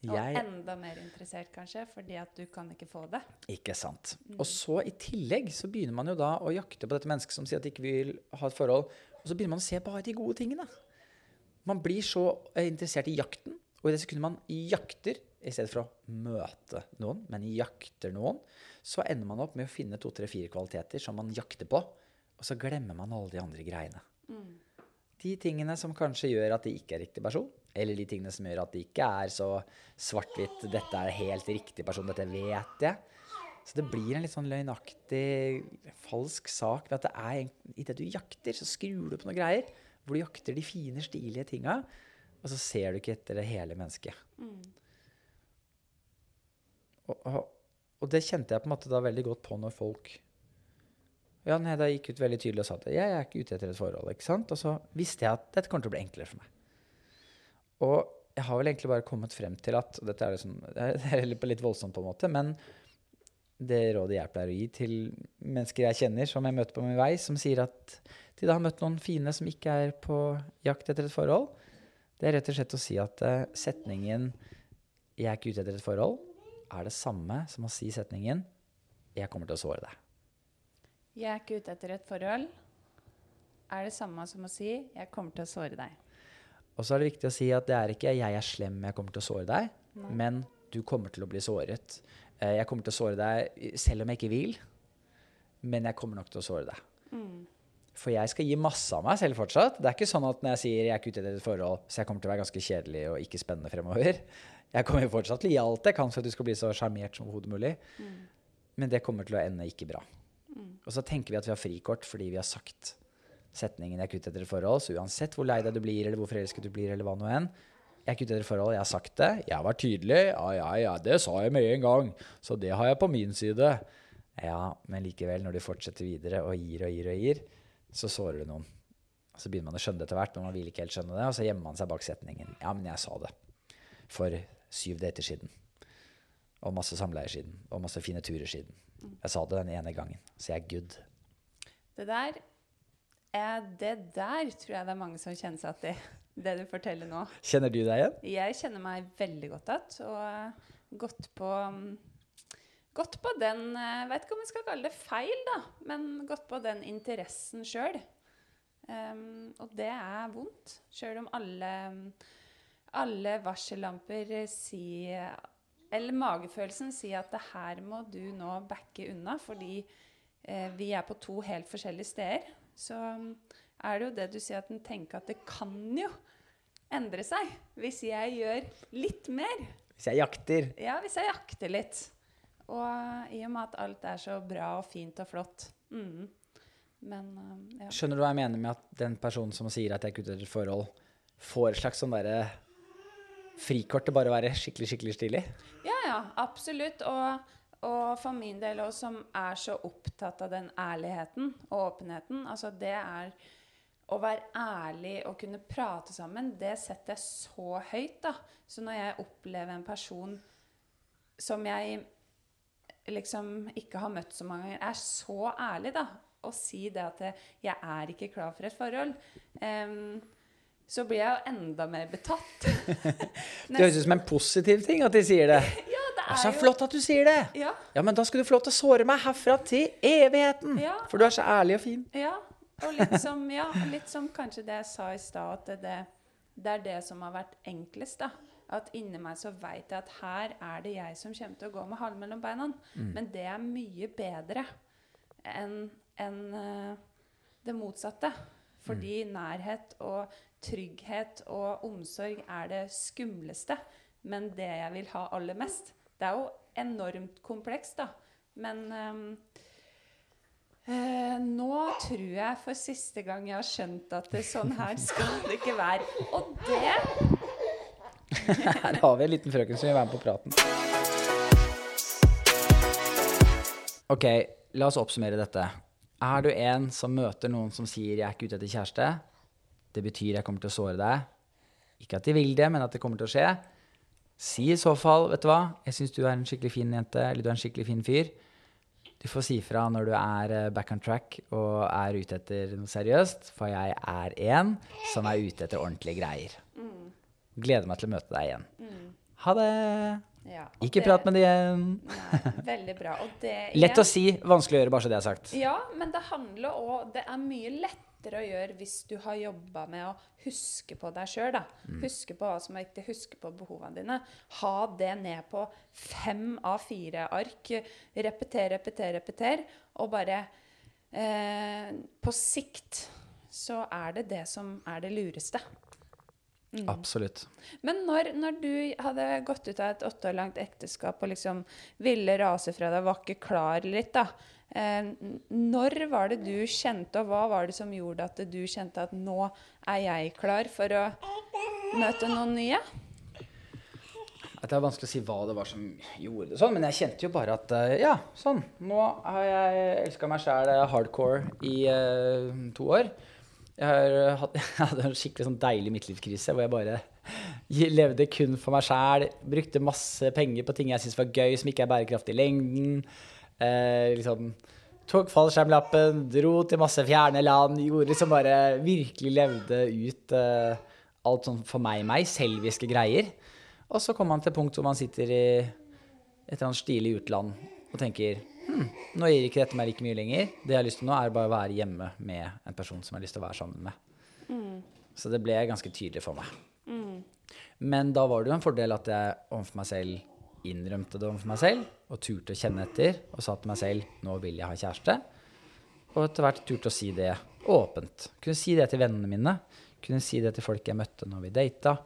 Og Jeg, enda mer interessert, kanskje, fordi at du kan ikke få det. ikke sant. Og så i tillegg så begynner man jo da å jakte på dette mennesket som sier at de ikke vil ha et forhold, og så begynner man å se bare de gode tingene. Man blir så eh, interessert i jakten, og i det sekundet man jakter, i stedet for å møte noen, men jakter noen, så ender man opp med å finne to, tre, fire kvaliteter som man jakter på, og så glemmer man alle de andre greiene. De tingene som kanskje gjør at de ikke er riktig person, eller de tingene som gjør at de ikke er så svart-hvitt, dette er helt riktig person, dette vet jeg. Så det blir en litt sånn løgnaktig, falsk sak ved at det er egentlig- i det du jakter, så skrur du på noen greier, hvor du jakter de fine, stilige tinga, og så ser du ikke etter det hele mennesket. Og, og, og det kjente jeg på en måte da veldig godt på når folk Ja, nei, da gikk ut veldig tydelig og sa at jeg er ikke ute etter et forhold. ikke sant? Og så visste jeg at dette kommer til å bli enklere for meg. Og jeg har vel egentlig bare kommet frem til at og Dette er, liksom, [laughs] det er litt voldsomt, på en måte, men det rådet jeg pleier å gi til mennesker jeg kjenner, som jeg møter på min vei, som sier at de da har møtt noen fine som ikke er på jakt etter et forhold, det er rett og slett å si at eh, setningen 'jeg er ikke ute etter et forhold' er det samme som å si setningen 'jeg kommer til å såre deg'. Jeg er ikke ute etter et forhold. Er det samme som å si 'jeg kommer til å såre deg'. Og så er det viktig å si at det er ikke 'jeg er slem, jeg kommer til å såre deg', men du kommer til å bli såret. Eh, Jeg kommer til å såre deg selv om jeg ikke vil, men jeg kommer nok til å såre deg. For jeg skal gi masse av meg selv fortsatt. Det er ikke sånn at når jeg sier jeg er ikke ute etter et forhold, så jeg kommer til å være ganske kjedelig og ikke spennende fremover. Jeg kommer fortsatt til å gi alt jeg kan for at du skal bli så sjarmert som overhodet mulig. Men det kommer til å ende ikke bra. Og så tenker vi at vi har frikort fordi vi har sagt setningen 'jeg er ute etter et forhold', så uansett hvor lei deg du blir, eller hvor forelsket du blir, eller hva nå enn, jeg er ikke ute etter et forhold, jeg har sagt det, jeg var tydelig, ja, ja, ja, det sa jeg med en gang, så det har jeg på min side. Ja, men likevel, når du fortsetter videre og gir og gir og gir, så sårer du noen. Så begynner man å skjønne det etter hvert, men man vil ikke helt skjønne det, og så gjemmer man seg bak setningen. Ja, men jeg sa det. For syv dater siden. Og masse samleier siden. Og masse fine turer siden. Jeg sa det den ene gangen, så jeg er good. Det der, er det der tror jeg det er mange som kjenner seg igjen [laughs] i, det du forteller nå. Kjenner du deg igjen? Jeg kjenner meg veldig godt igjen, og eh, gått på mm, Gått på den Jeg vet ikke om jeg skal kalle det feil, da, men gått på den interessen sjøl. og det er vondt, sjøl om alle, alle varsellamper sier Eller magefølelsen sier at det her må du nå backe unna, fordi eh, vi er på to helt forskjellige steder. Så mm, er det jo det du sier, at en tenker at det kan jo endre seg hvis jeg gjør litt mer. Hvis jeg jakter. Ja, hvis jeg jakter litt. Og i og med at alt er så bra og fint og flott. Mm. Men um, ja. Skjønner du hva jeg mener med at den personen som sier at jeg er etter et forhold, får et slags sånn derre frikort til bare å være skikkelig, skikkelig stilig? ja, ja, absolutt. Og, og for min del òg, som er så opptatt av den ærligheten og åpenheten. Altså det er å være ærlig og kunne prate sammen, det setter jeg så høyt, da. Så når jeg opplever en person som jeg liksom ikke har møtt så mange ganger, er så ærlig, da, og si det at jeg er ikke klar for et forhold, em, så blir jeg jo enda mer betatt. [laughs] Det høres ut som en positiv ting at de sier det. [laughs] Ja, det er så jo flott at du sier det! Ja. Ja, men da skal du få lov til å såre meg herfra til evigheten! Ja. For du er så ærlig og fin. Ja, og litt som, ja, litt som kanskje det jeg sa i stad, at det, det, det er det som har vært enklest. da. At inni meg så veit jeg at her er det jeg som kommer til å gå med halen mellom beina. Men det er mye bedre enn en, eh, det motsatte. Fordi nærhet og trygghet og omsorg er det skumleste. Men det jeg vil ha aller mest. Det er jo enormt komplekst, da. Men ehm, Eh, nå tror jeg for siste gang jeg har skjønt at det, sånn her [laughs] skal det ikke være. Og det [laughs] Her har vi en liten frøken som vil være med på praten. Ok, la oss oppsummere dette. Er du en som møter noen som sier 'jeg er ikke ute etter kjæreste', det betyr 'jeg kommer til å såre deg', ikke at de vil det, men at det kommer til å skje, Si i så fall, vet du hva, jeg syns du er en skikkelig fin jente, eller du er en skikkelig fin fyr. Du får si fra når du er eh, back on track og er ute etter noe seriøst, for jeg er en som er ute etter ordentlige greier. Gleder meg til å møte deg igjen. Ha det! Ja, Ikke det- prat med det igjen. Nei, veldig bra. Og det [laughs] Lett å si, vanskelig å gjøre, bare så det er sagt. Ja, men det handler òg Det er mye lettere å gjøre hvis du har jobba med å huske på deg sjøl. Huske på hva som er viktig, huske på behovene dine. Ha det ned på fem av fire ark. Repeter, repeter, repeter. Og bare eh, På sikt så er det det som er det lureste. Absolutt. Men når, når du hadde gått ut av et åtte år langt ekteskap og liksom ville rase fra deg, var ikke klar litt, da. Eh, når var det du kjente, og hva var det som gjorde at du kjente at nå er jeg klar for å møte noen nye? Det er vanskelig å si hva det var som gjorde det sånn, men jeg kjente jo bare at eh, ja, sånn. Nå har jeg elska meg sjæl hardcore i eh, to år. Jeg, eh, hatt, [laughs] jeg hadde en skikkelig sånn deilig midtlivskrise hvor jeg bare levde kun for meg sjæl. Brukte masse penger på ting jeg syntes var gøy, som ikke er bærekraftig i lengden. Eh, liksom tok fallskjermlappen, dro til masse fjerne land. Gjorde liksom bare Virkelig levde ut eh, alt sånn for meg, meg, selviske greier. Og så kommer man til punkt hvor man sitter i et eller annet stilig utland og tenker hm, nå gir ikke dette meg like mye lenger. Det jeg har lyst til nå, er bare å være hjemme med en person som jeg har lyst til å være sammen med. Så det ble ganske tydelig for meg. Men da var det jo en fordel at jeg overfor meg selv innrømte det overfor meg selv og turte å kjenne etter og sa til meg selv nå vil jeg ha kjæreste. Og etter hvert turte å si det åpent. Kunne si det til vennene mine. Kunne si det til folk jeg møtte når vi data.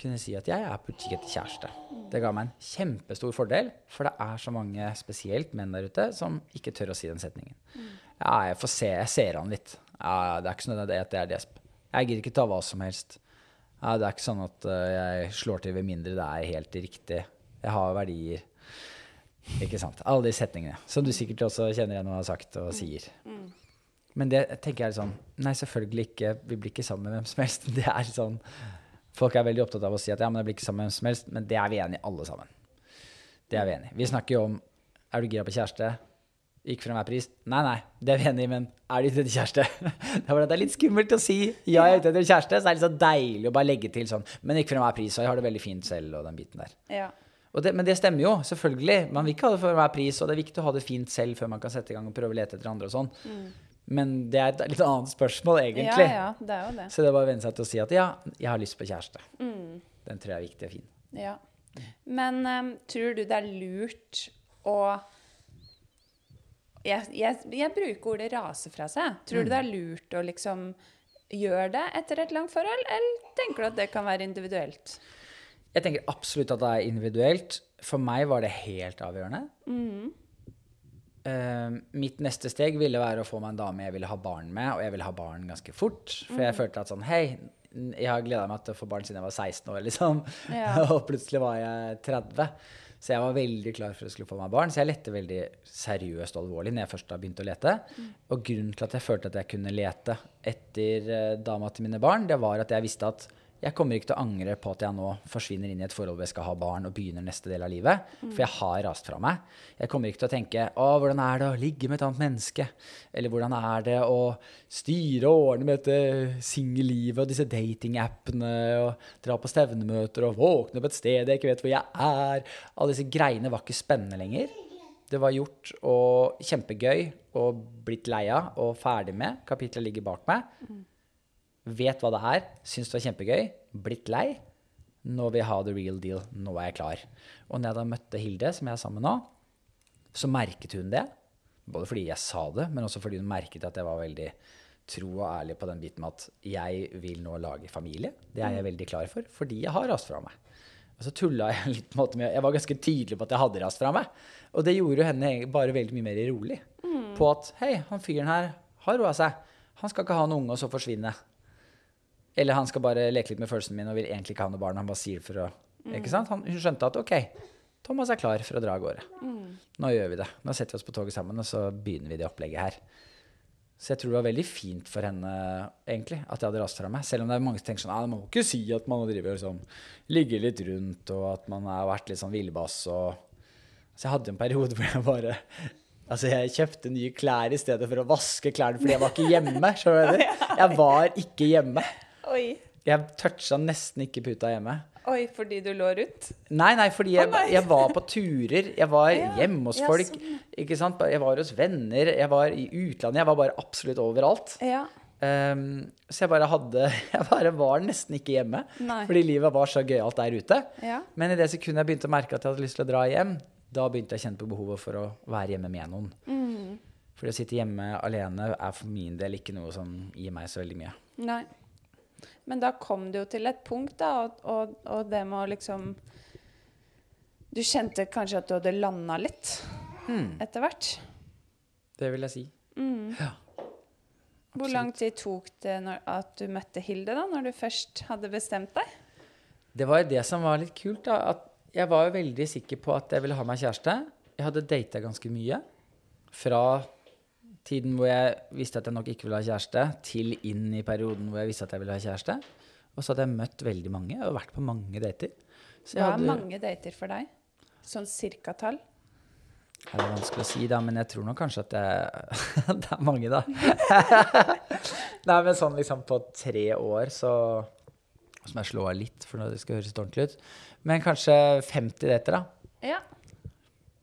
Kunne si at jeg er på utkikk etter kjæreste. Det ga meg en kjempestor fordel, for det er så mange, spesielt menn der ute, som ikke tør å si den setningen. Ja, jeg får se, jeg ser han litt. Ja, det er ikke sånn at det er desp. Jeg gidder ikke ta hva som helst. Ja, det er ikke sånn at eh, jeg slår til ved mindre det er helt riktig. Jeg har verdier. Ikke sant. Alle de setningene. Som du sikkert også kjenner igjen og har sagt og sier. Men det tenker jeg er sånn Nei, selvfølgelig ikke. Vi blir ikke sammen med hvem som helst. [laughs] Det er sånn Folk er veldig opptatt av å si at ja, men jeg blir ikke sammen med hvem som helst. Men det er vi enige i, alle sammen. Det er vi enige i. Vi snakker jo om Er du gira på kjæreste? Ikke for enhver pris. Nei, nei, det er vi enige i, men er du ute etter kjæreste? [laughs] Det er bare at det er litt skummelt å si ja, jeg er ute etter kjæreste. Så det er litt så deilig å bare legge til sånn Men ikke for enhver pris, og jeg har det veldig fint selv, og den biten der. Ja. Det, men det stemmer jo, selvfølgelig. Man vil ikke ha det for enhver pris, og det er viktig å ha det fint selv før man kan sette i gang og prøve å lete etter andre og sånn. Men det er et litt annet spørsmål, egentlig. ja, ja, det er jo det. Så det er bare å venne seg til å si at ja, jeg har lyst på kjæreste. Den tror jeg er viktig og fin. Ja. Men um, tror du det er lurt å jeg, jeg, jeg bruker ordet rase fra seg. Tror du det er lurt å liksom gjøre det etter et langt forhold, eller tenker du at det kan være individuelt? Jeg tenker absolutt at det er individuelt. For meg var det helt avgjørende. Eh, mitt neste steg ville være å få meg en dame jeg ville ha barn med, og jeg ville ha barn ganske fort. For jeg følte at sånn Hei, jeg har gleda meg til å få barn siden jeg var 16 år, [laughs] liksom. Ja. [laughs] og plutselig var jeg 30. Så jeg var veldig klar for å skulle få meg barn. Så jeg lette veldig seriøst og alvorlig når jeg først da begynte å lete. Og grunnen til at jeg følte at jeg kunne lete etter eh, dama til mine barn, det var at jeg visste at jeg kommer ikke til å angre på at jeg nå forsvinner inn i et forhold hvor jeg skal ha barn og begynner neste del av livet. For jeg har rast fra meg. Jeg kommer ikke til å tenke å, hvordan er det å ligge med et annet menneske? Eller hvordan er det å styre og ordne med dette singellivet og disse datingappene og dra på stevnemøter og våkne på et sted jeg ikke vet hvor jeg er? Alle disse greiene var ikke spennende lenger. Det var gjort og kjempegøy og blitt lei av og ferdig med. Kapitlet ligger bak meg vet hva det er, syns det var kjempegøy, blitt lei. Nå vil jeg ha the real deal. Nå er jeg klar. Og når jeg da møtte Hilde, som jeg er sammen med nå, så merket hun det. Både fordi jeg sa det, men også fordi hun merket at jeg var veldig tro og ærlig på den biten med at jeg vil nå lage familie. Det er jeg veldig klar for, fordi jeg har rast fra meg. Og så tulla jeg [laughs] litt med Jeg var ganske tydelig på at jeg hadde rast fra meg. Og det gjorde henne bare veldig mye mer rolig. På at hei, han fyren her har roa seg. Han skal ikke ha noen unge og så forsvinne. Eller han skal bare leke litt med følelsene mine og vil egentlig ikke ha noe barn. Han bare sier for å ikke sant? Han, Hun skjønte at OK, Thomas er klar for å dra av gårde. Nå gjør vi det. Nå setter vi oss på toget sammen, og så begynner vi det opplegget her. Så jeg tror det var veldig fint for henne egentlig, at jeg hadde rast fra meg. Selv om det er mange som tenker sånn ah, Man må ikke si at man driver og sånn, ligger litt rundt, og at man har vært litt sånn villbass. Og... Så jeg hadde en periode hvor jeg bare Altså, jeg kjøpte nye klær i stedet for å vaske klærne, fordi jeg var ikke hjemme. [laughs] Jeg var ikke hjemme. Oi. Jeg toucha nesten ikke puta hjemme. Oi, fordi du lå rundt? Nei, nei, fordi jeg, jeg var på turer. Jeg var Ja, hjemme hos ja, folk. sånn. Ikke sant? Jeg var hos venner. Jeg var i utlandet. Jeg var bare absolutt overalt. Ja. Um, så jeg bare hadde [laughs] Jeg bare var nesten ikke hjemme. Nei. Fordi livet var så gøyalt der ute. Ja. Men i det sekundet jeg begynte å merke at jeg hadde lyst til å dra hjem, da begynte jeg å kjenne på behovet for å være hjemme med noen. Mm. Fordi å sitte hjemme alene er for min del ikke noe som gir meg så veldig mye. Nei. Men da kom det jo til et punkt, da, og, og, og det med å liksom Du kjente kanskje at du hadde landa litt Mm. etter hvert? Det vil jeg si. Ja. Hvor lang tid tok det når, at du møtte Hilde, da, når du først hadde bestemt deg? Det var jo det som var litt kult. da, at Jeg var jo veldig sikker på at jeg ville ha meg kjæreste. Jeg hadde data ganske mye. Fra tiden hvor jeg visste at jeg nok ikke ville ha kjæreste, til inn i perioden hvor jeg visste at jeg ville ha kjæreste. Og så hadde jeg møtt veldig mange og vært på mange dater. Så jeg Hva er hadde, mange dater for deg? Sånn cirkatall? Ja, det er vanskelig å si, da, men jeg tror nok kanskje at det, [laughs] det er mange, da. [laughs] Nei, men sånn liksom på tre år, så Så må jeg slå av litt, for det skal høres ordentlig ut. Men kanskje 50 dater, da. Ja.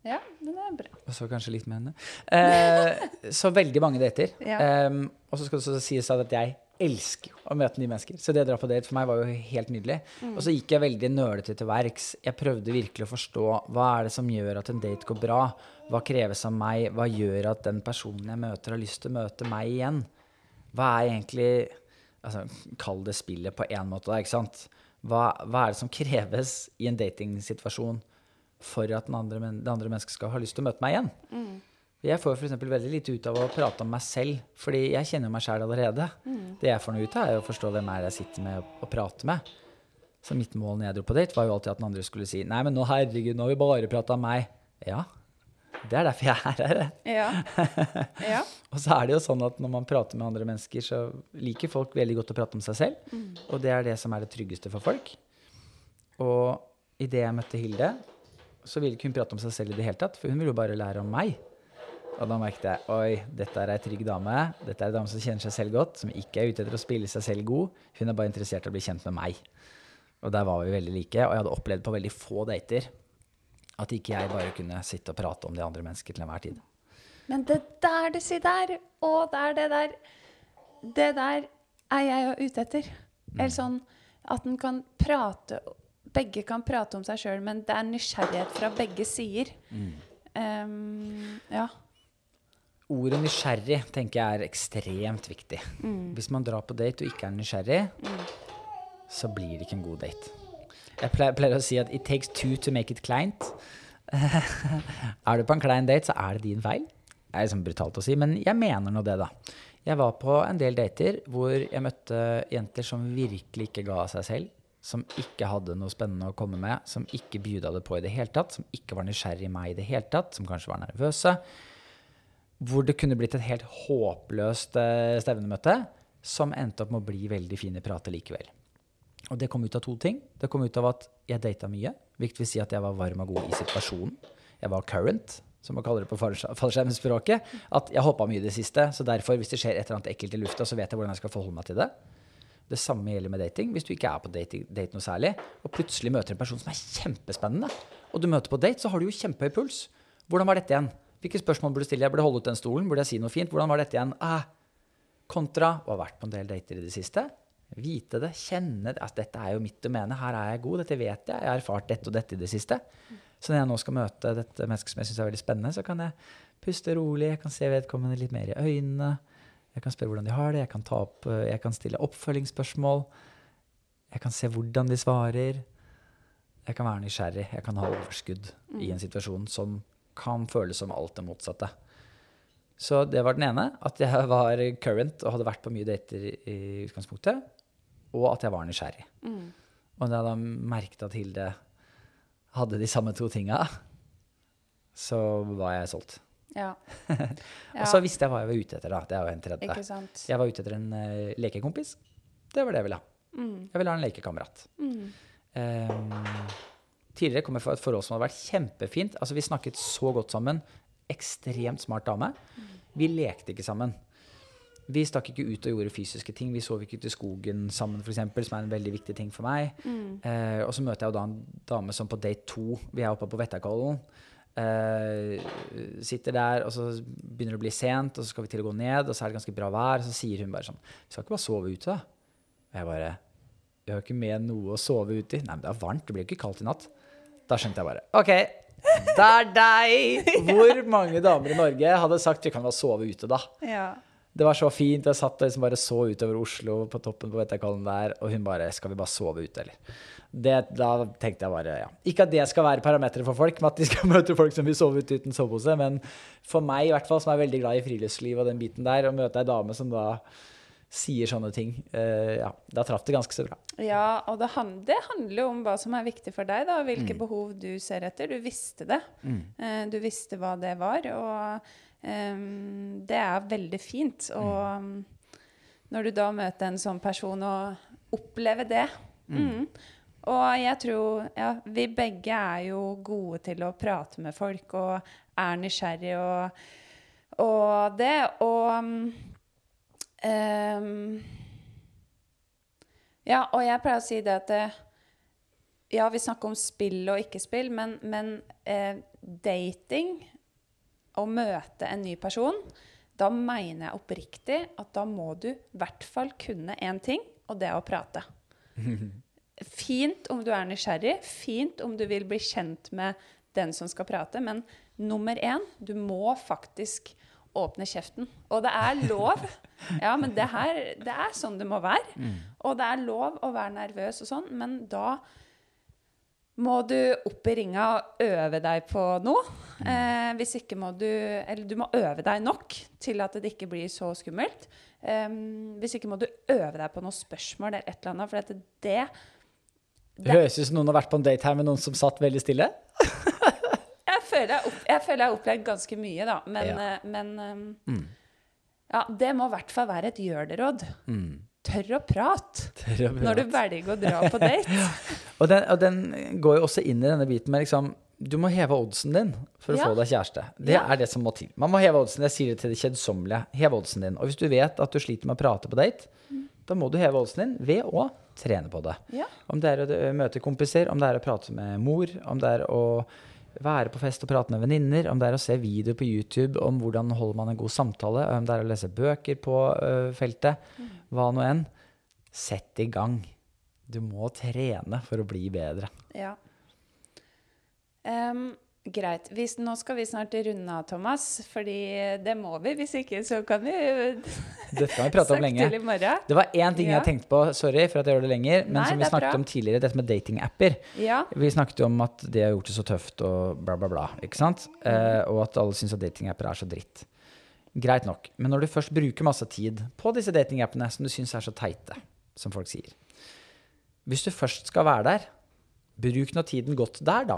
Ja, men det er bra. Og så kanskje litt med henne. Eh, så veldig mange dater. [laughs] Ja. Em, og så skal det også sies at jeg elsker å møte nye mennesker. Så det å dra på date for meg var jo helt nydelig. Mm. Og så gikk jeg veldig nølete til verks. Jeg prøvde virkelig å forstå hva er det som gjør at en date går bra. Hva kreves av meg? Hva gjør at den personen jeg møter, har lyst til å møte meg igjen? Hva er egentlig altså, Kall det spillet på én måte, da, ikke sant? Hva, hva er det som kreves i en datingsituasjon for at den andre, det andre mennesket skal ha lyst til å møte meg igjen? Jeg får f.eks. veldig lite ut av å prate om meg selv, fordi jeg kjenner meg sjæl allerede. Det jeg får noe ut av, er å forstå hvem er det jeg sitter med og, prater med. Så mitt mål når jeg dro på date, var jo alltid at den andre skulle si Nei, men nå herregud, nå har vi bare prata om meg. Ja, det er derfor jeg er her. Ja. ja. [laughs] Og så er det jo sånn at når man prater med andre mennesker, så liker folk veldig godt å prate om seg selv. Og det er det som er det tryggeste for folk. Og idet jeg møtte Hilde, så ville ikke hun prate om seg selv i det hele tatt, for hun ville jo bare lære om meg. Og da merket jeg oi, dette er ei trygg dame. Dette er ei dame som kjenner seg selv godt, som ikke er ute etter å spille seg selv god. Hun er bare interessert i å bli kjent med meg. Og der var vi veldig like. Og jeg hadde opplevd på veldig få dater at ikke jeg bare kunne sitte og prate om de andre mennesker til enhver tid. Men det der du sier der, og det er det der Det der er jeg jo ute etter. Eller sånn at en kan prate Begge kan prate om seg sjøl, men det er nysgjerrighet fra begge sider. Ehm, ja. Ordet nysgjerrig tenker jeg er ekstremt viktig. Hvis man drar på date og ikke er nysgjerrig, så blir det ikke en god date. Jeg pleier, pleier å si at it takes two to make it kleint. [laughs] er du på en klein date, så er det din feil. Det er liksom brutalt å si, men jeg mener nå det, da. Jeg var på en del dater hvor jeg møtte jenter som virkelig ikke ga av seg selv. Som ikke hadde noe spennende å komme med, som ikke bjuda det på i det hele tatt. Som ikke var nysgjerrig i meg i det hele tatt, som kanskje var nervøse hvor det kunne blitt et helt håpløst eh, stevnemøte, som endte opp med å bli veldig fin i pratet likevel. Og det kom ut av to ting. Det kom ut av at jeg data mye, hvilket vil si at jeg var varm og god i situasjonen. Jeg var current, som man kaller det på fallskjer- fallskjermspråket. At jeg hoppa mye i det siste, så derfor, hvis det skjer et eller annet ekkelt i lufta, så vet jeg hvordan jeg skal forholde meg til det. Det samme gjelder med dating. Hvis du ikke er på date, date noe særlig, og plutselig møter en person som er kjempespennende, og du møter på date, så har du jo kjempehøy puls. Hvordan var dette igjen? Hvilke spørsmål burde du stille? Jeg burde holde ut den stolen. Burde jeg si noe fint? Hvordan var dette igjen? Ah, kontra å ha vært på en del dater i det siste. Vite det, kjenne det. Altså, dette er jo mitt domene. Her er jeg god. Dette vet jeg. Jeg har erfart dette og dette i det siste. Så når jeg nå skal møte dette mennesket som jeg syns er veldig spennende, så kan jeg puste rolig. Jeg kan se vedkommende litt mer i øynene. Jeg kan spørre hvordan de har det. Jeg kan, ta opp, eh, jeg kan stille oppfølgingsspørsmål. Jeg kan se hvordan de svarer. Jeg kan være nysgjerrig. Jeg kan ha overskudd i en situasjon som kan føles som alt det motsatte. Så det var den ene. At jeg var current og hadde vært på mye dater i- utgangspunktet. Og at jeg var nysgjerrig. Og da jeg da merket at Hilde hadde de samme to tinga, så var jeg solgt. Ja. [laughs] Og så visste jeg hva jeg var ute etter, da. Det er jo en tredje. Jeg var ute etter en uh, lekekompis. Det var det jeg ville ha. Mm. Jeg ville ha en lekekamerat. Ehm, tidligere kom jeg fra et forhold som hadde vært kjempefint. Altså, vi snakket så godt sammen. Ekstremt smart dame. Vi lekte ikke sammen. Vi stakk ikke ut og gjorde fysiske ting. Vi sov ikke ute i skogen sammen, for eksempel, som er en veldig viktig ting for meg. Eh, og så møter jeg jo da en dame som på date to Vi er oppe på Vettakollen. Eh, sitter der, og så begynner det å bli sent, og så skal vi til å gå ned, og så er det ganske bra vær. Så sier hun bare sånn Vi skal ikke bare sove ute, da? Og jeg bare Vi har ikke med noe å sove ute i. Nei, men det er varmt. Det blir jo ikke kaldt i natt. Da skjønte jeg bare OK, det er deg! [laughs] Hvor mange damer i Norge hadde sagt vi kan bare sove ute, da? Ja. Det var så fint. Jeg satt og liksom bare så utover Oslo på toppen på Vettakollen der, og hun bare Skal vi bare sove ute, eller? Det, da tenkte jeg bare ja. Ikke at det skal være parameteret for folk, med at de skal [laughs] møte folk som vil sove ute uten sovepose, men for meg i hvert fall, som er veldig glad i friluftsliv og den biten der, å møte ei dame som da sier sånne ting, uh, ja, da traff det ganske så bra. Ja, og det, hand det handler jo om hva som er viktig for deg, da. Hvilke behov du ser etter. Du visste det. Eh, du visste hva det var, og ehm, det er veldig fint. Og mm, når du da møter en sånn person og opplever det mm. Og jeg tror ja, vi begge er jo gode til å prate med folk og er nysgjerrige og, og det. Og mm, ehm, ja, og jeg pleier å si det at det, Ja, vi snakker om spill og ikke spill, men, men eh, dating, å møte en ny person, da mener jeg oppriktig at da må du i hvert fall kunne én ting, og det er å prate. [laughs] Fint om du er nysgjerrig, fint om du vil bli kjent med den som skal prate, men nummer én, du må faktisk åpne kjeften. Og det er lov. Ja, men det, her, det er sånn det må være. Og det er lov å være nervøs og sånn, men da må du opp i ringa og øve deg på noe. Eh, hvis ikke må du Eller du må øve deg nok til at det ikke blir så skummelt. Eh, hvis ikke må du øve deg på noen spørsmål eller et eller annet. For at det Det høres ut som noen har vært på en date her med noen som satt veldig stille. [laughs] Jeg føler jeg, opp, jeg, føler jeg har opplevd ganske mye, da. Men, Ja. men um, mm. ja, det må i hvert fall være et gjør det-råd. Tør å prate når du velger å dra på date. [laughs] Og den, og den går jo også inn i denne biten med liksom Du må heve oddsen din for å Ja. få deg kjæreste. Det Ja. er det som må til. Man må heve oddsen. Jeg sier det til det kjedsommelige. Heve oddsen din. Og hvis du vet at du sliter med å prate på date, da må du heve oddsen din ved å trene på det. Ja. Om det er å møte kompiser, om det er å prate med mor, om det er å være på fest og prate med venninner, om det er å se videoer på YouTube om hvordan holder man en god samtale, om det er å lese bøker på ø, feltet, hva nå enn. Sett i gang. Du må trene for å bli bedre. Ja. Um, greit. Hvis, nå skal vi snart runde av, Thomas. Fordi det må vi. Hvis ikke så kan vi [laughs] Dette kan vi prate om lenge. Det var én ting Ja. jeg tenkte på, sorry for at jeg gjør det lenger, men Nei, som vi snakket bra. om tidligere, dette med datingapper. Ja. Vi snakket om at det har gjort det så tøft og bla, bla, bla. ikke sant? Eh, og at alle syns at datingapper er så dritt. Greit nok. Men når du først bruker masse tid på disse datingappene som du syns er så teite, som folk sier Hvis du først skal være der, bruk nå tiden godt der, da.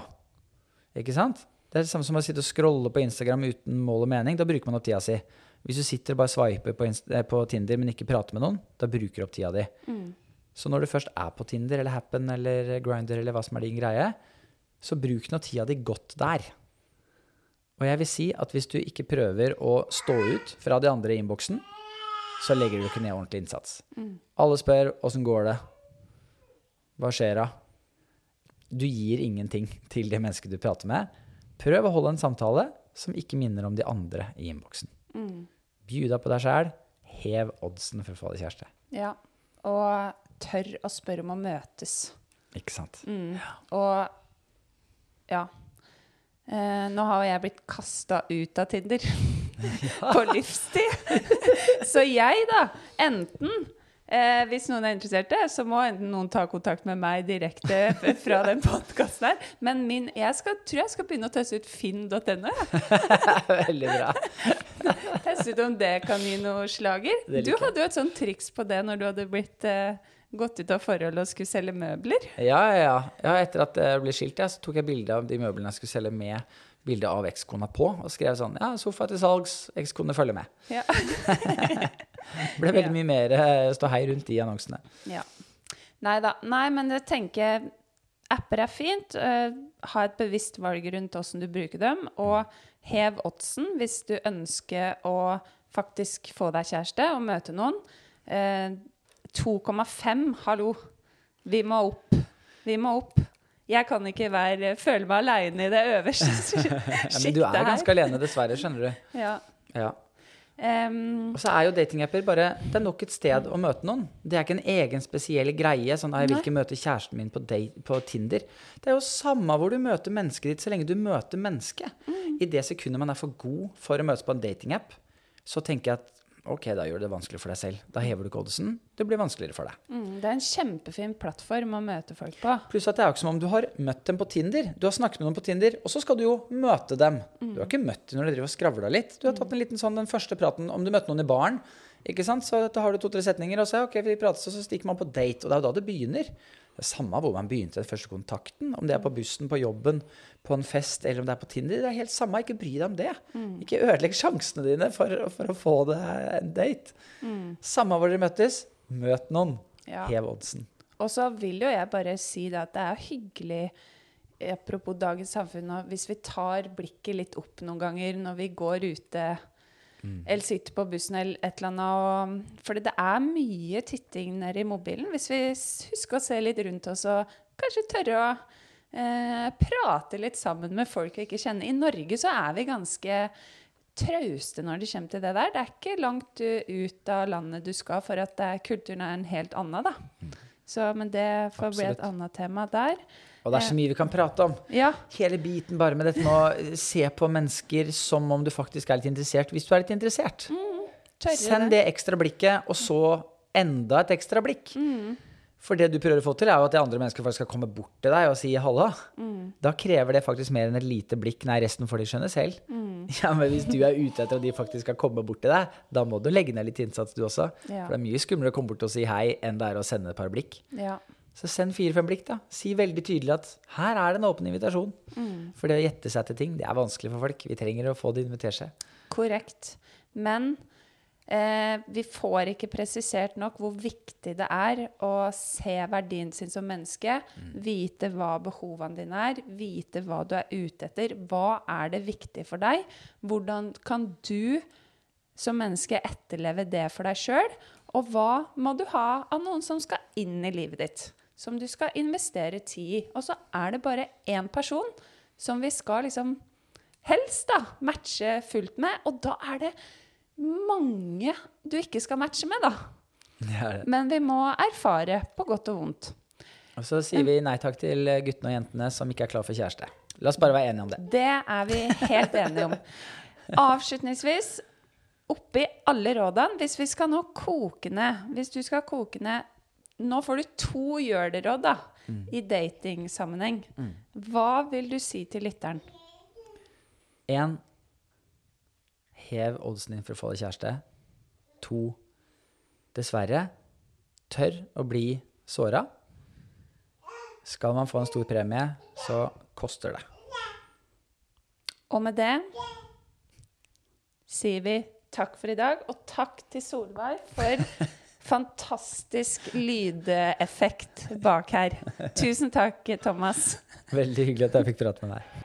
Ikke sant? Det er det samme som å sitte og scrolle på Instagram uten mål og mening. Da bruker man opp tida si. Hvis du sitter og bare sveiper på, eh, på Tinder, men ikke prater med noen, da bruker du opp tida di. Så når du først er på Tinder eller Happen eller Grinder eller hva som er din greie, så bruk nå tida di godt der. Og jeg vil si at hvis du ikke prøver å stå ut fra de andre i innboksen, så legger du ikke ned ordentlig innsats. Alle spør åssen går det, hva skjer da? Du gir ingenting til det mennesket du prater med. Prøv å holde en samtale som ikke minner om de andre i innboksen. Bjud deg på deg sjæl. Hev oddsen for å få deg kjæreste. ja. Og tør å spørre om å møtes. Ikke sant? Og ja. Eh, nå har jeg blitt kasta ut av Tinder [laughs] på livstid. [laughs] så jeg, da, enten eh, Hvis noen er interesserte, så må enten noen ta kontakt med meg direkte fra den [laughs] podkasten her. Men min, jeg skal, tror jeg skal begynne å teste ut finn.no. Veldig bra. Teste ut om det kan gi noe slager. Du hadde jo et sånt triks på det når du hadde blitt eh, gått ut av forhold og skulle selge møbler. Ja, ja, ja. etter at jeg ble skilt, ja, så tok jeg bilde av de møblene jeg skulle selge med bilde av ekskona på, og skrev sånn Ja, sofa til salgs, ekskone følger med. Ja. Det [laughs] ble veldig mye mer eh, ståhei rundt de annonsene. ja. Nei da. Nei, men jeg tenker apper er fint. eh, ha et bevisst valg rundt åssen du bruker dem, og hev oddsen hvis du ønsker å faktisk få deg kjæreste og møte noen. Eh, 2,5, hallo. Vi må opp. Vi må opp. Jeg kan ikke være, føle meg aleine i det øverste [laughs] Ja, sjiktet men du er her. ganske alene, dessverre, skjønner du. Ja. Ja. Um, Og så er jo datingapper bare Det er nok et sted å møte noen. Det er ikke en egen spesiell greie. Sånn, «Ah, jeg vil ikke møte kjæresten min på, date, på Tinder. Det er jo samme hvor du møter mennesket ditt, så lenge du møter mennesket. Mm. I det sekundet man er for god for å møtes på en datingapp, så tenker jeg at ok, da gjør du det vanskelig for deg selv. Da hever du ikke oddsen. Det blir vanskeligere for deg. mm, det er en kjempefin plattform å møte folk på. Pluss at det er jo ikke som om du har møtt dem på Tinder. Du har snakket med noen på Tinder, og så skal du jo møte dem. Du har ikke møtt dem når de driver og skravla litt. Du har tatt en liten sånn den første praten om du møtte noen i baren. Ikke sant? Så da har du to-tre setninger, og så, ok, vi prates, og så stikker man på date. Og det er jo da det begynner. Det er samme hvor man begynte den første kontakten. Om det er på bussen, på jobben, på en fest, eller om det er på Tinder. Det er helt samme. Ikke bry deg om det. Ikke ødelegg sjansene dine for, for å få det en date. Samme hvor dere møttes, møt noen. Ja. Hev oddsen. Og så vil jo jeg bare si det at det er hyggelig Apropos dagens samfunn, hvis vi tar blikket litt opp noen ganger når vi går ute eller sitter på bussen eller et eller annet og, Fordi det er mye titting nedi i mobilen. Hvis vi husker å se litt rundt oss og kanskje tørre å eh, prate litt sammen med folk vi ikke kjenner. I Norge så er vi ganske trauste når det kommer til det der. Det er ikke langt uh, ut av landet du skal for at det er, kulturen er en helt annen, da. Så, men det får bli et annet tema der. Og det er så mye vi kan prate om. Ja. Hele biten bare med dette med å se på mennesker som om du faktisk er litt interessert, hvis du er litt interessert. Mm, Send det ekstra blikket, og så enda et ekstra blikk. For det du prøver å få til, er jo at det andre mennesker faktisk skal komme bort til deg og si halla. Da krever det faktisk mer enn et lite blikk. Nei, resten får de skjønne selv. [laughs] Ja, Men hvis du er ute etter at de faktisk skal komme bort til deg, da må du legge ned litt innsats, du også. Ja. For det er mye skumlere å komme bort og si hei enn det er å sende et par blikk. Ja. Så send fire-fem blikk, da. Si veldig tydelig at her er det en åpen invitasjon. For det å gjette seg til ting, det er vanskelig for folk. Vi trenger å få det invitert seg. Korrekt. Men eh, vi får ikke presisert nok hvor viktig det er å se verdien sin som menneske. Vite hva behovene dine er, vite hva du er ute etter. Hva er det viktig for deg? Hvordan kan du som menneske etterleve det for deg sjøl? Og hva må du ha av noen som skal inn i livet ditt? Som du skal investere tid i. Og så er det bare én person som vi skal liksom helst da, matche fullt med. Og da er det mange du ikke skal matche med, da. Det det. Men vi må erfare, på godt og vondt. Og så sier vi nei takk til guttene og jentene som ikke er klar for kjæreste. La oss bare være enige om det. Det er vi helt enige om. Avslutningsvis, oppi alle rådene, hvis vi skal nå koke ned Hvis du skal koke ned Nå får du to gjør det-råd, da, i datingsammenheng. Hva vil du si til lytteren? Én hev oddsen din for å få deg kjæreste. To dessverre tør å bli såra. Skal man få en stor premie, så koster det. Og med det sier vi takk for i dag, og takk til Solveig for [laughs] fantastisk lydeffekt bak her. Tusen takk, Thomas. Veldig hyggelig at jeg fikk prate med deg.